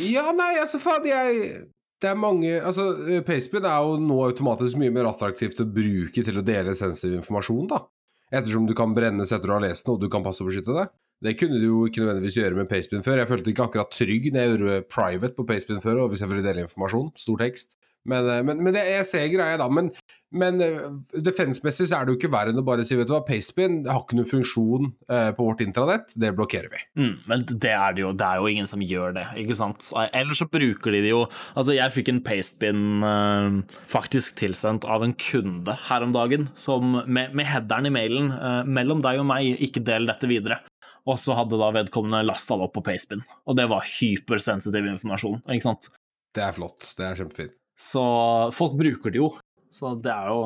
Ja, nei, altså faen, jeg Det er mange Altså, Pastebin er jo nå automatisk mye mer attraktivt å bruke til å dele sensitiv informasjon, da. Ettersom du kan brennes etter å ha lest den, og du kan passe og beskytte det. Det kunne du jo ikke nødvendigvis gjøre med Pastebin før. Jeg følte ikke akkurat trygg når jeg gjorde private på Pastebin før, og hvis jeg ville dele informasjon. Stor tekst. Men, eh, men, men det, jeg ser greia, da. Men, men eh, defensemessig så er det jo ikke verre enn å bare si vet du hva, Pastebin har ikke noen funksjon eh, på vårt intranett, det blokkerer vi. Mm, men det er det jo. Det er jo ingen som gjør det, ikke sant. Eller så bruker de det jo Altså, jeg fikk en pastebin uh, faktisk tilsendt av en kunde her om dagen, som med, med headeren i mailen uh, mellom deg og meg, ikke del dette videre. Og så hadde da vedkommende lasta det opp på pastebin, og det var hypersensitiv informasjon, ikke sant. Det er flott. Det er kjempefint. Så folk bruker det jo, så det er jo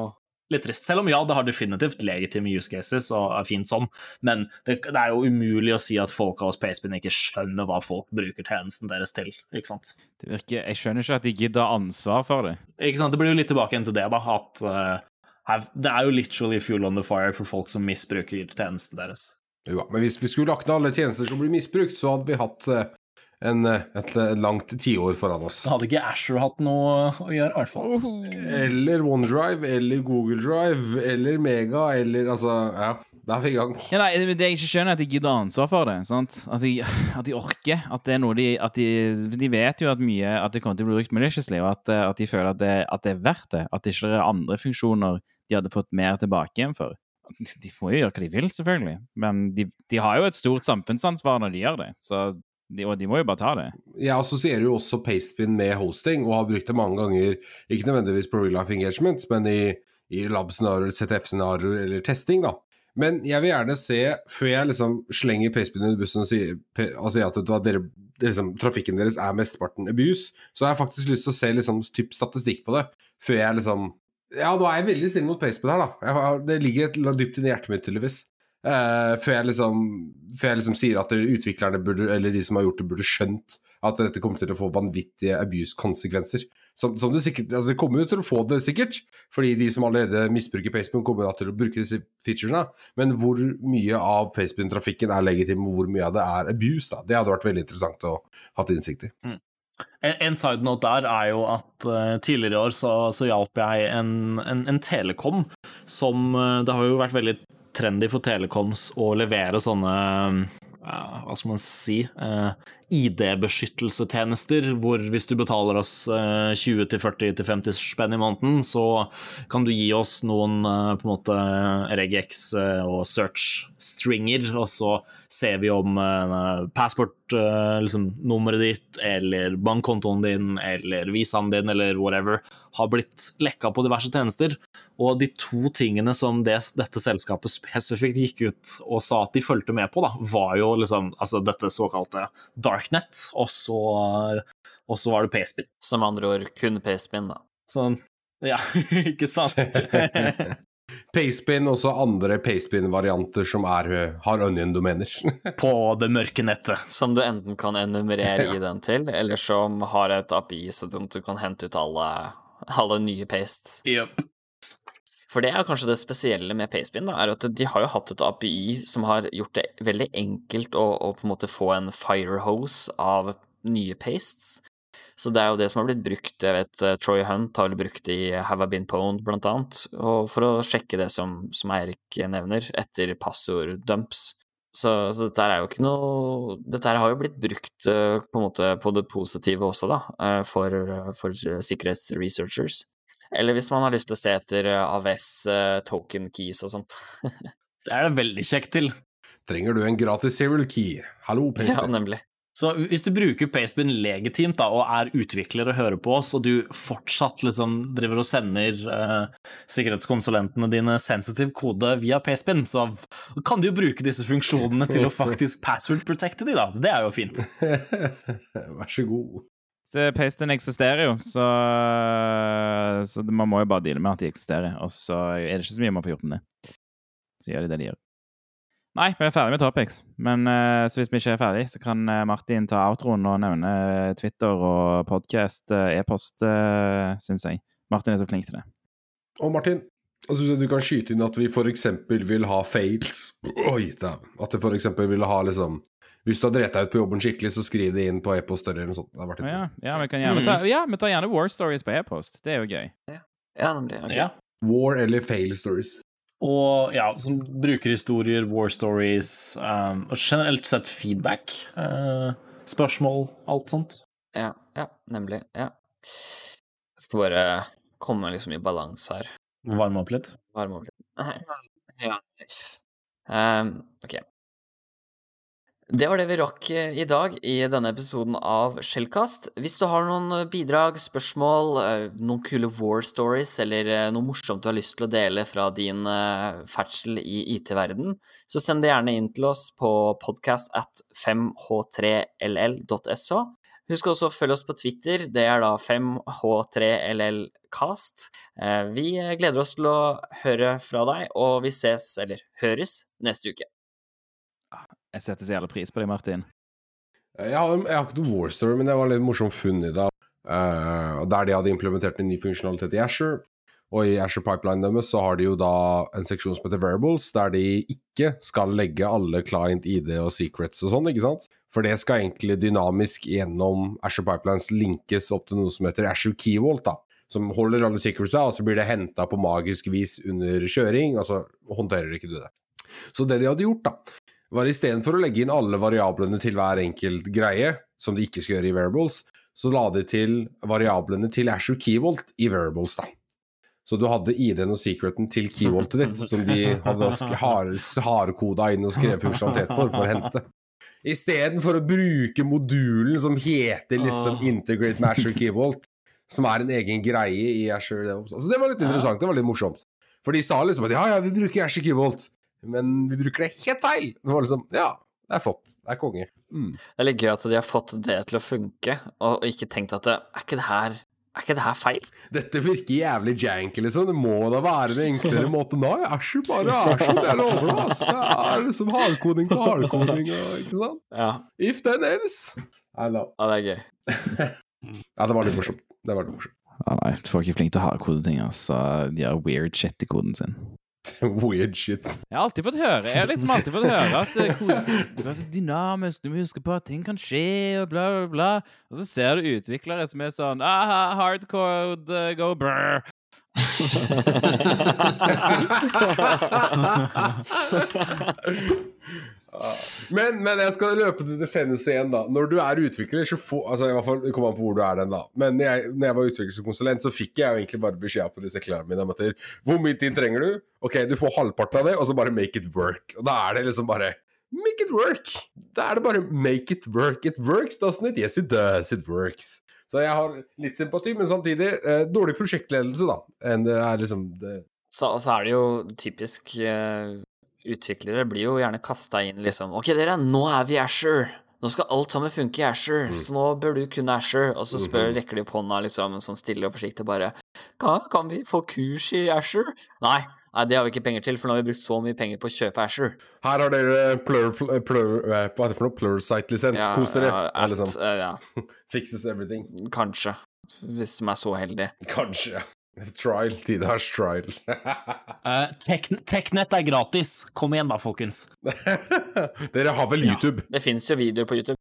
litt trist. Selv om ja, det har definitivt legitime use cases og er fint sånn, men det, det er jo umulig å si at folka hos Pastebin ikke skjønner hva folk bruker tjenesten deres til, ikke sant. Det virker Jeg skjønner ikke at de gidder ansvar for det. Ikke sant, Det blir jo litt tilbake igjen til det, da, at uh, det er jo literally fuel on the fire for folk som misbruker tjenesten deres. Jo, ja, men hvis vi skulle lagt ned alle tjenester som blir misbrukt, så hadde vi hatt eh, en, eh, et, et langt tiår foran oss. Da hadde ikke Asher hatt noe å gjøre, i hvert fall. Eller OneDrive, eller Google Drive, eller Mega, eller altså Ja, der er vi i gang. Ja, nei, det jeg ikke skjønner, er at de gidder ha ansvar for det. sant? At de, at de orker. At det er noe de at de, de vet jo at mye at det kommer til å bli brukt maliciously, og at, at de føler at det, at det er verdt det. At det ikke er andre funksjoner de hadde fått mer tilbake igjen for. De må jo gjøre hva de vil, selvfølgelig, men de, de har jo et stort samfunnsansvar når de gjør det. Så de, og de må jo bare ta det. Jeg assosierer jo også Pastebin med hosting, og har brukt det mange ganger, ikke nødvendigvis på real life engagements, men i, i lab-scenarioer, ZTF-scenarioer eller testing, da. Men jeg vil gjerne se, før jeg liksom slenger Pastebin under bussen og sier, altså, at dere, liksom, trafikken deres er mesteparten abuse, så har jeg faktisk lyst til å se liksom, typ statistikk på det, før jeg liksom Ja, nå er jeg veldig snill mot Pastebin her, da. Har, det ligger et, dypt inni hjertet mitt, tydeligvis. Uh, før, jeg liksom, før jeg liksom sier at utviklerne burde, eller de som har gjort det, burde skjønt at dette kommer til å få vanvittige abuse-konsekvenser. Som, som, det sikkert, altså det kommer jo til å få det sikkert, fordi de som allerede misbruker Facebook kommer til å bruke disse featurene. Men hvor mye av Facebook-trafikken er legitim, og hvor mye av det er abuse, da, det hadde vært veldig interessant å ha innsikt i. Mm. En, en side note der er jo at uh, tidligere i år så, så hjalp jeg en, en, en Telekom som uh, Det har jo vært veldig trendy for Telekoms å levere sånne uh, hva skal man si ID-beskyttelsetjenester, hvor hvis du betaler oss uh, 20-40-50 spenn i måneden, så kan du gi oss noen uh, på en måte regex og search-stringer, og så ser vi om passport-nummeret liksom, ditt, eller bankkontoen din, eller visaen din, eller whatever, har blitt lekka på diverse tjenester. Og de to tingene som det, dette selskapet spesifikt gikk ut og sa at de fulgte med på, da, var jo liksom altså dette såkalte darknet, og så, og så var det Pastebin. Som andre ord kun Pastebin, da. Sånn, ja, ikke sant? Pastebin og så andre Pastebin-varianter som er, har onion-domener. på det mørke nettet. Som du enten kan enumerere i den til, eller som har et API så du kan hente ut alle, alle nye paste. Yep. For det er kanskje det spesielle med da, er at de har jo hatt et API som har gjort det veldig enkelt å, å på en måte få en firehose av nye pastes. Så det er jo det som har blitt brukt. Jeg vet eh, Troy Hunt har blitt brukt i Have I Been Pwned, blant annet, og for å sjekke det som, som Eirik nevner, etter passorddumps. Så, så dette er jo ikke noe Dette har jo blitt brukt eh, på på det positive også, da, eh, for, for sikkerhetsresearchers. Eller hvis man har lyst til å se etter eh, AVS eh, token keys og sånt. Det er det veldig kjekt til. Trenger du en gratis serial key? Hallo, Ja, nemlig. Så hvis du bruker Pastebin legitimt da, og er utvikler og hører på oss, og du fortsatt liksom driver og sender uh, sikkerhetskonsulentene dine sensitiv kode via Pastebin, så kan du jo bruke disse funksjonene til å faktisk password protecte de, da. Det er jo fint. Vær så god. Så Pasten eksisterer jo, så, så man må jo bare deale med at de eksisterer. Og så er det ikke så mye man får gjort med det. Så gjør de det de gjør. Nei, vi er ferdig med Topics. Men eh, så hvis vi ikke er ferdig, så kan eh, Martin ta outroen og nevne eh, Twitter og podkast, e-post, uh, syns jeg. Martin er så flink til det. Og Martin, synes du kan skyte inn at vi eksempel vil ha fails. Oi, dæven. At for eksempel vil ha liksom Hvis du har drept deg ut på jobben skikkelig, så skriv det inn på e-post eller noe sånt. Det har vært Ja, ja, vi kan gjerne ta, ja, vi tar gjerne War Stories på e-post. Det er jo gøy. Ja, nemlig. ok. Ja. War eller fail stories. Og ja, som brukerhistorier, war stories, um, og generelt sett feedback. Uh, spørsmål, alt sånt. Ja, ja, nemlig. Ja. Jeg skal bare komme liksom i balanse her. Varme opp litt. Varme opp litt. Ja. Um, ok. Det var det vi rakk eh, i dag i denne episoden av Skjellkast. Hvis du har noen eh, bidrag, spørsmål, eh, noen kule war stories eller noe morsomt du har lyst til å dele fra din ferdsel i IT-verden, så send det gjerne inn til oss på podcast at 5h3ll.so. Husk også å følge oss på Twitter, det er da 5h3llcast. Eh, Vi gleder oss til å høre fra deg, og vi ses, eller høres, neste uke. Jeg setter så jævla pris på deg, Martin. Jeg har, jeg har ikke noe war story, men det var litt morsomt funn i dag. Eh, der de hadde implementert en ny funksjonalitet i Asher. Og i Asher Pipeline deres så har de jo da en seksjon som heter Variables, der de ikke skal legge alle client ID og secrets og sånn, ikke sant? For det skal egentlig dynamisk gjennom Asher Pipelines linkes opp til noe som heter Asher Key Vault, da. Som holder alle secretsa, og så blir det henta på magisk vis under kjøring, og så håndterer ikke du det. Så det de hadde gjort, da, var istedenfor å legge inn alle variablene til hver enkelt greie, som de ikke skal gjøre i Variables, så la de til variablene til Asher Keyvolt i Variables, da. Så du hadde ID-en og secreten til keyvoltet ditt, som de hadde hardkoda inn og skrevet funksjonalitet for, for å hente. Istedenfor å bruke modulen som heter liksom Integrate med Asher Keyvolt, som er en egen greie i Asher DevOps. Altså, det var litt interessant, det var litt morsomt. For de sa liksom at ja, ja, vi bruker Asher Keyvolt, men vi bruker det helt feil. Det var liksom, ja, det er flott, det er konge. Mm. Det er litt gøy at de har fått det til å funke, og ikke tenkt at det, er ikke det her er ikke det her feil? Dette virker jævlig janky, liksom. Det må da være den enklere måten. Nei, æsj, bare æsj, det lover du, ass. Det er liksom hardkoding på hardkoding, ikke sant? Ja, If then else. I know. ja det er gøy. Ja, det var litt morsomt. Det var litt morsomt. Ja, nei, folk er flinke til å hardkode ting, altså. De har weird shit i koden sin. Weird shit. Jeg har alltid fått høre Jeg har liksom alltid fått høre at du være så dynamisk, du må huske på at ting kan skje, og bla, bla, bla. Og så ser du utviklere som er sånn Aha, hardcode, uh, go brr. Men, men jeg skal løpe til defense igjen, da. Når du er utvikler, så få Altså, i hvert fall, det an på hvor du er den, da. Men jeg, når jeg var utviklingskonsulent, så fikk jeg jo egentlig bare beskjed på disse klærne mine om at Hvor mye tid trenger du? Ok, du får halvparten av det, og så bare make it work. Og da er det liksom bare Make it work! Da er det bare make it work. It works, doesn't it? Yes, it does. It works. Så jeg har litt sympati, men samtidig eh, dårlig prosjektledelse, da. Enn det er liksom det, Så, så er det jo typisk eh, Utviklere blir jo gjerne kasta inn liksom Ok, dere, nå er vi Asher. Nå skal alt sammen funke i Asher, Mm. så nå bør du kunne Asher. Og så spør, Mhm. rekker de opp hånda liksom sånn stille og forsiktig bare kan, kan vi få kurs i Asher? Nei. Nei, det har vi ikke penger til, for nå har vi brukt så mye penger på å kjøpe Asher. Her har dere plur, plur, plur, eh, hva heter det for noe? Pluralsight-lisens. Kos dere. ja, Det alt, liksom, eh, ja, fixes everything. kanskje. Hvis de er så heldige. Kanskje. Trial. Tidars trial. Eh, Tek- Teknett er gratis. Kom igjen, da, folkens. Dere har vel YouTube? Det fins jo videoer på YouTube.